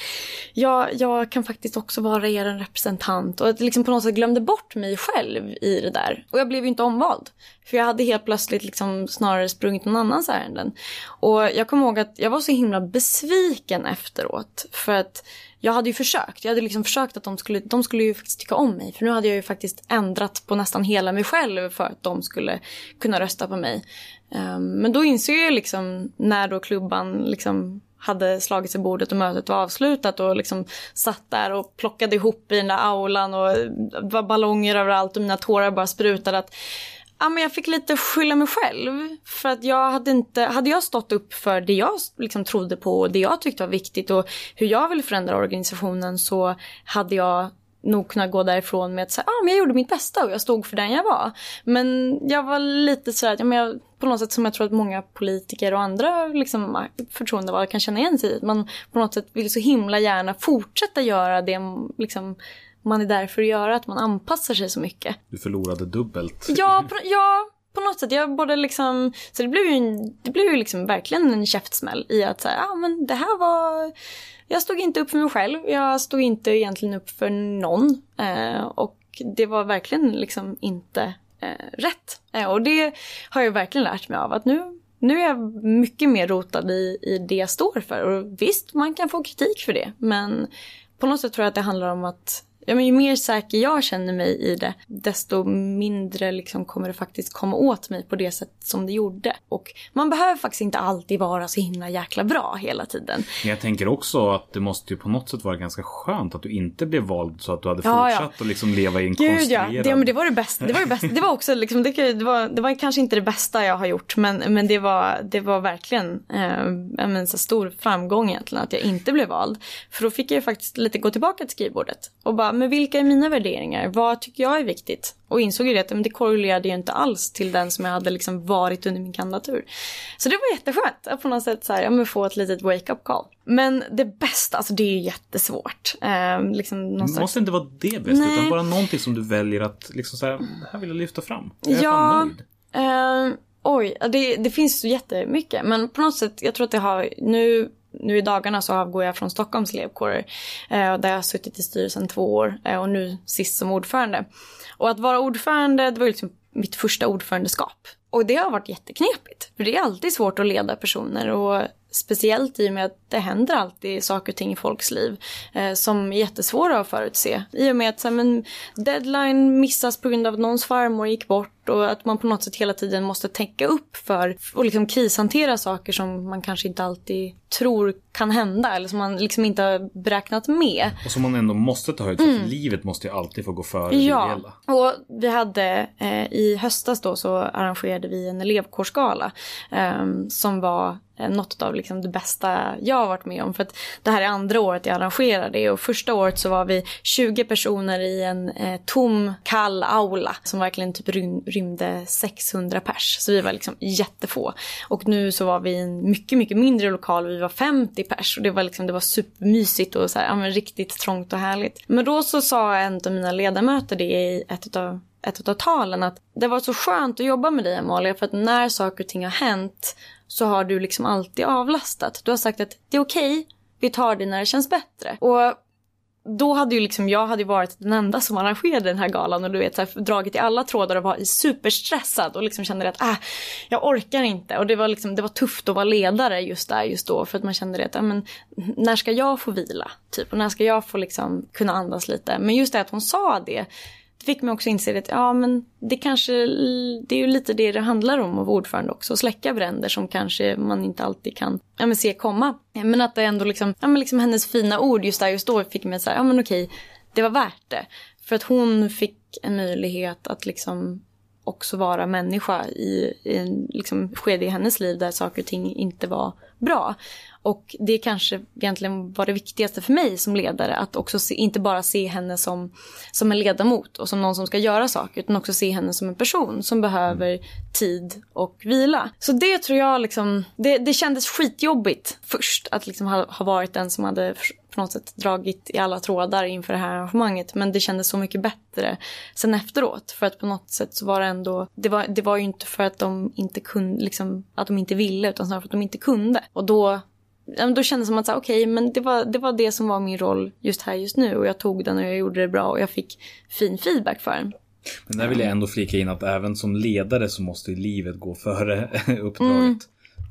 jag, jag kan faktiskt också vara er representant. Och att liksom på något sätt glömde bort mig själv i det där. Och jag blev ju inte omvald. För jag hade helt plötsligt liksom snarare sprungit någon annans ärenden. Och jag kommer ihåg att jag var så himla besviken efteråt. För att jag hade ju försökt. Jag hade liksom försökt att de skulle, de skulle ju faktiskt tycka om mig. För nu hade jag ju faktiskt ändrat på nästan hela mig själv för att de skulle kunna rösta på mig. Um, men då insåg jag liksom när då klubban liksom hade slagits i bordet och mötet var avslutat och liksom satt där och plockade ihop i den där aulan och det var ballonger överallt och mina tårar bara sprutade. Att, ja, men jag fick lite skylla mig själv. För att jag hade inte, hade jag stått upp för det jag liksom trodde på och det jag tyckte var viktigt och hur jag ville förändra organisationen så hade jag nog kunna gå därifrån med att säga, ah, men jag gjorde mitt bästa och jag stod för den jag var. Men jag var lite så att, ja, men jag, på något sätt som jag tror att många politiker och andra liksom, ah, förtroendevalda kan känna igen sig i. Man på något sätt vill så himla gärna fortsätta göra det liksom, man är där för att göra, att man anpassar sig så mycket. Du förlorade dubbelt. Ja, på, ja, på något sätt. Jag både liksom, så det blev ju, en, det blev ju liksom verkligen en käftsmäll i att säga, ja ah, men det här var jag stod inte upp för mig själv. Jag stod inte egentligen upp för någon. Eh, och det var verkligen liksom inte eh, rätt. Eh, och det har jag verkligen lärt mig av. Att nu, nu är jag mycket mer rotad i, i det jag står för. Och visst, man kan få kritik för det. Men på något sätt tror jag att det handlar om att ja, men ju mer säker jag känner mig i det, desto mindre liksom kommer det faktiskt komma åt mig på det sätt som det gjorde. Och man behöver faktiskt inte alltid vara så himla jäkla bra hela tiden. Men jag tänker också att det måste ju på något sätt vara ganska skönt att du inte blev vald så att du hade fortsatt ja, ja. att liksom leva i en Gud, konstruerad... ja. Det, men det var det bästa. Det var, det bästa. det var också liksom, det, det, var, det var kanske inte det bästa jag har gjort, men, men det, var, det var verkligen eh, en så stor framgång egentligen att jag inte blev vald. För då fick jag ju faktiskt lite gå tillbaka till skrivbordet och bara men vilka är mina värderingar? Vad tycker jag är viktigt? Och insåg ju det att men det korrelerade ju inte alls till den som jag hade liksom varit under min kandidatur. Så det var jätteskönt att på något sätt så här, ja, få ett litet wake-up call. Men det bästa, alltså det är ju jättesvårt. Eh, liksom det måste inte vara det bästa, Nej. utan bara någonting som du väljer att liksom så här, det här vill jag lyfta fram. Jag är ja, eh, oj, det, det finns så jättemycket. Men på något sätt, jag tror att det har, nu nu i dagarna så avgår jag från Stockholms elevkårer eh, där jag har suttit i styrelsen två år eh, och nu sist som ordförande. Och att vara ordförande, det var ju liksom mitt första ordförandeskap. Och det har varit jätteknepigt. För det är alltid svårt att leda personer och speciellt i och med att det händer alltid saker och ting i folks liv eh, som är jättesvåra att förutse. I och med att så här, men, deadline missas på grund av att någons farmor gick bort och att man på något sätt hela tiden måste täcka upp för och liksom krishantera saker som man kanske inte alltid tror kan hända eller som man liksom inte har beräknat med. Och som man ändå måste ta höjd för, mm. för livet måste ju alltid få gå före ja. det ideella. och vi hade eh, i höstas då så arrangerade vi en elevkårsgala eh, som var Eh, något av liksom det bästa jag har varit med om. För att det här är andra året jag arrangerar det och första året så var vi 20 personer i en eh, tom, kall aula som verkligen typ rym rymde 600 pers. Så vi var liksom jättefå. Och nu så var vi i en mycket, mycket mindre lokal. Vi var 50 pers och det var liksom, det var supermysigt och så här, ja, men riktigt trångt och härligt. Men då så sa en av mina ledamöter det i ett av ett av talen att det var så skönt att jobba med dig Amalia för att när saker och ting har hänt så har du liksom alltid avlastat. Du har sagt att det är okej, okay, vi tar det när det känns bättre. Och då hade ju liksom jag hade varit den enda som arrangerade den här galan och du vet så här, dragit i alla trådar och var superstressad och liksom kände att äh, jag orkar inte och det var liksom det var tufft att vara ledare just där just då för att man kände att äh, men, när ska jag få vila typ och när ska jag få liksom kunna andas lite men just det att hon sa det det fick mig också inse att ja, men det kanske det är ju lite det det handlar om att vara ordförande också. Att Släcka bränder som kanske man inte alltid kan ja, men se komma. Men att det ändå liksom, ja, men liksom hennes fina ord just där just då fick mig att säga ja men okej, det var värt det. För att hon fick en möjlighet att liksom också vara människa i, i en liksom, skede i hennes liv där saker och ting inte var bra. Och det kanske egentligen var det viktigaste för mig som ledare. Att också se, inte bara se henne som, som en ledamot och som någon som ska göra saker. Utan också se henne som en person som behöver tid och vila. Så det tror jag liksom, det, det kändes skitjobbigt först. Att liksom ha, ha varit den som hade på något sätt dragit i alla trådar inför det här arrangemanget. Men det kändes så mycket bättre sen efteråt. För att på något sätt så var det ändå, det var, det var ju inte för att de inte kunde, liksom, att de inte ville utan snarare för att de inte kunde. Och då då kändes det som att okej, okay, men det var, det var det som var min roll just här just nu och jag tog den och jag gjorde det bra och jag fick fin feedback för den. Men där vill jag ändå flika in att även som ledare så måste ju livet gå före uppdraget. Mm.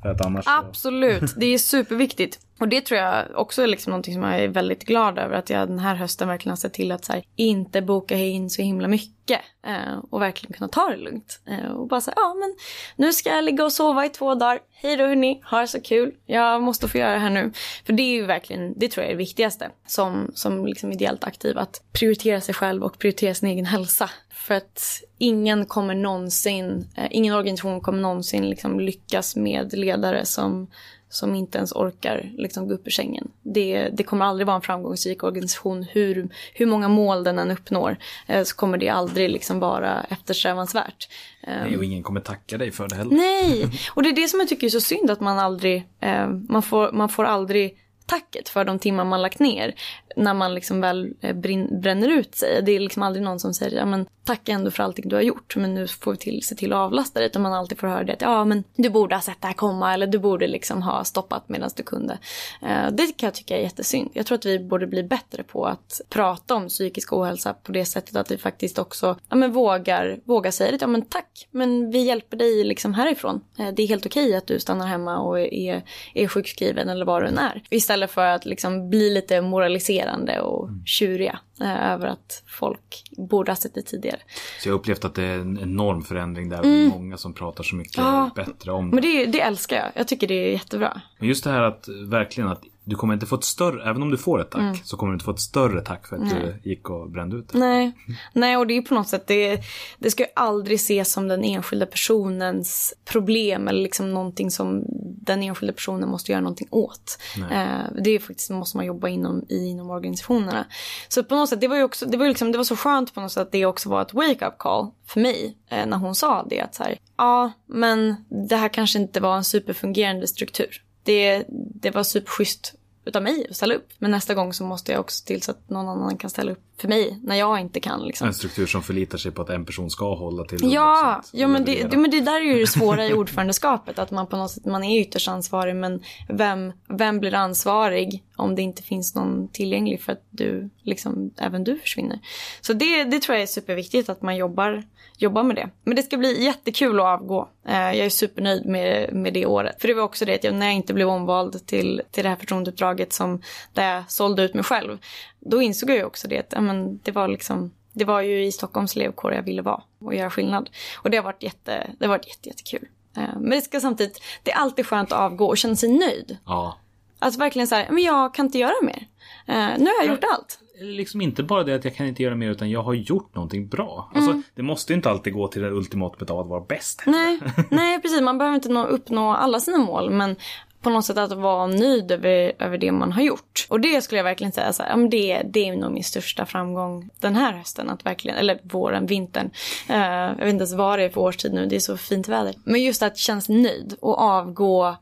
För att annars Absolut, det är superviktigt. Och det tror jag också är liksom någonting som jag är väldigt glad över. Att jag den här hösten verkligen har sett till att så här, inte boka in så himla mycket. Eh, och verkligen kunna ta det lugnt. Eh, och bara säga, ja men nu ska jag ligga och sova i två dagar. Hej då hörni, ha det så kul. Jag måste få göra det här nu. För det är ju verkligen, det tror jag är det viktigaste. Som, som liksom ideellt aktiv. Att prioritera sig själv och prioritera sin egen hälsa. För att ingen kommer någonsin, eh, ingen organisation kommer någonsin liksom lyckas med ledare som som inte ens orkar liksom, gå upp ur sängen. Det, det kommer aldrig vara en framgångsrik organisation. Hur, hur många mål den än uppnår eh, så kommer det aldrig liksom, vara eftersträvansvärt. Nej, och ingen kommer tacka dig för det heller. Nej, och det är det som jag tycker är så synd att man aldrig, eh, man, får, man får aldrig tacket för de timmar man lagt ner när man liksom väl eh, bränner ut sig. Det är liksom aldrig någon som säger ja, men tack ändå för allting du har gjort men nu får vi till, se till att avlasta dig. Utan man alltid får höra det att ja men du borde ha sett det här komma eller du borde liksom ha stoppat medan du kunde. Eh, det kan jag tycka är jättesynd. Jag tror att vi borde bli bättre på att prata om psykisk ohälsa på det sättet att vi faktiskt också ja, men vågar, vågar säga det. Ja men tack men vi hjälper dig liksom härifrån. Eh, det är helt okej okay att du stannar hemma och är, är sjukskriven eller vad du än är. Istället för att liksom bli lite moraliserande och tjuriga eh, över att folk borde ha sett det tidigare. Så jag har upplevt att det är en enorm förändring där. Mm. Många som pratar så mycket ja, bättre om det. Men det, det älskar jag. Jag tycker det är jättebra. Men just det här att verkligen att du kommer inte få ett större, även om du får ett tack, mm. så kommer du inte få ett större tack för att Nej. du gick och brände ut det. Nej, Nej och det är på något sätt, det, det ska ju aldrig ses som den enskilda personens problem eller liksom någonting som den enskilda personen måste göra någonting åt. Eh, det är faktiskt, måste man jobba inom, i, inom organisationerna. Så på något sätt, det var ju också, det var, liksom, det var så skönt på något sätt att det också var ett wake-up call för mig eh, när hon sa det att så här, ja men det här kanske inte var en superfungerande struktur det, det var superschysst utav mig att ställa upp. Men nästa gång så måste jag också till så att någon annan kan ställa upp för mig när jag inte kan. Liksom. En struktur som förlitar sig på att en person ska hålla till Ja, ja men, det, det, men det där är ju det svåra i ordförandeskapet. Att man på något sätt, man är ytterst ansvarig men vem, vem blir ansvarig om det inte finns någon tillgänglig för att du, liksom, även du försvinner. Så det, det tror jag är superviktigt att man jobbar jobbar med det. Men det ska bli jättekul att avgå. Eh, jag är supernöjd med, med det året. För det var också det att jag, när jag inte blev omvald till, till det här förtroendeuppdraget som där jag sålde ut mig själv. Då insåg jag ju också det att ja, det var liksom det var ju i Stockholms elevkår jag ville vara och göra skillnad. Och det har varit, jätte, det har varit jätte, jättekul. Eh, men det ska samtidigt, det är alltid skönt att avgå och känna sig nöjd. Ja. Alltså verkligen så här, men jag kan inte göra mer. Uh, nu har jag gjort allt liksom inte bara det att jag kan inte göra mer utan jag har gjort någonting bra. Alltså, mm. Alltså det måste inte alltid gå till det ultimata av att vara bäst. Nej, nej precis. Man behöver inte nå, uppnå alla sina mål men på något sätt att vara nöjd över, över det man har gjort. Och det skulle jag verkligen säga så här, det, det är nog min största framgång den här hösten. Att verkligen, eller våren, vintern. Uh, jag vet inte ens vad det är för årstid nu, det är så fint väder. Men just att känna sig nöjd och avgå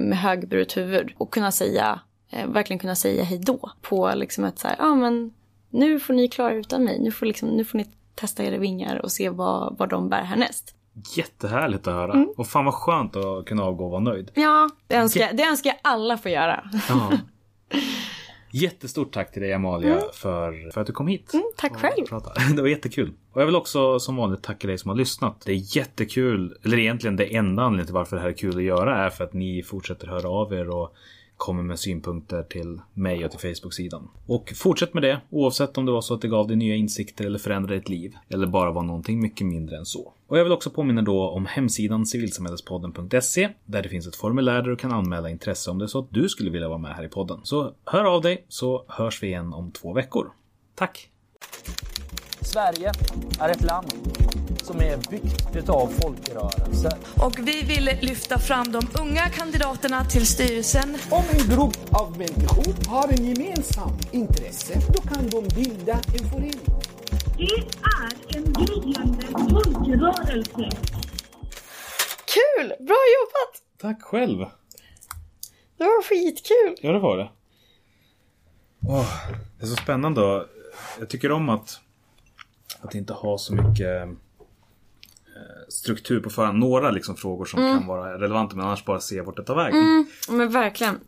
med högburet huvud och kunna säga eh, verkligen kunna säga hej då på liksom ett så ja ah, men nu får ni klara utan mig, nu får, liksom, nu får ni testa era vingar och se vad, vad de bär härnäst. Jättehärligt att höra. Mm. Och fan vad skönt att kunna avgå och vara nöjd. Ja, det önskar, det önskar jag alla få göra. Ja. Jättestort tack till dig Amalia mm. för, för att du kom hit. Mm, tack själv. Det var jättekul. Och jag vill också som vanligt tacka dig som har lyssnat. Det är jättekul, eller egentligen det enda anledningen till varför det här är kul att göra är för att ni fortsätter höra av er och kommer med synpunkter till mig och till Facebook-sidan. Och fortsätt med det, oavsett om det var så att det gav dig nya insikter eller förändrade ditt liv. Eller bara var någonting mycket mindre än så. Och jag vill också påminna då om hemsidan civilsamhällespodden.se där det finns ett formulär där du kan anmäla intresse om det är så att du skulle vilja vara med här i podden. Så hör av dig så hörs vi igen om två veckor. Tack! Sverige är ett land som är byggt av folkrörelser. Och vi vill lyfta fram de unga kandidaterna till styrelsen. Om en grupp av människor har en gemensam intresse, då kan de bilda en förening. Det är en gryende folkrörelse. Kul! Bra jobbat! Tack själv! Det var skitkul! Ja, det var det. Åh, det är så spännande. Jag tycker om att, att inte ha så mycket struktur på förhand. Några liksom frågor som kan vara relevanta men annars bara se vart det tar vägen. Men verkligen.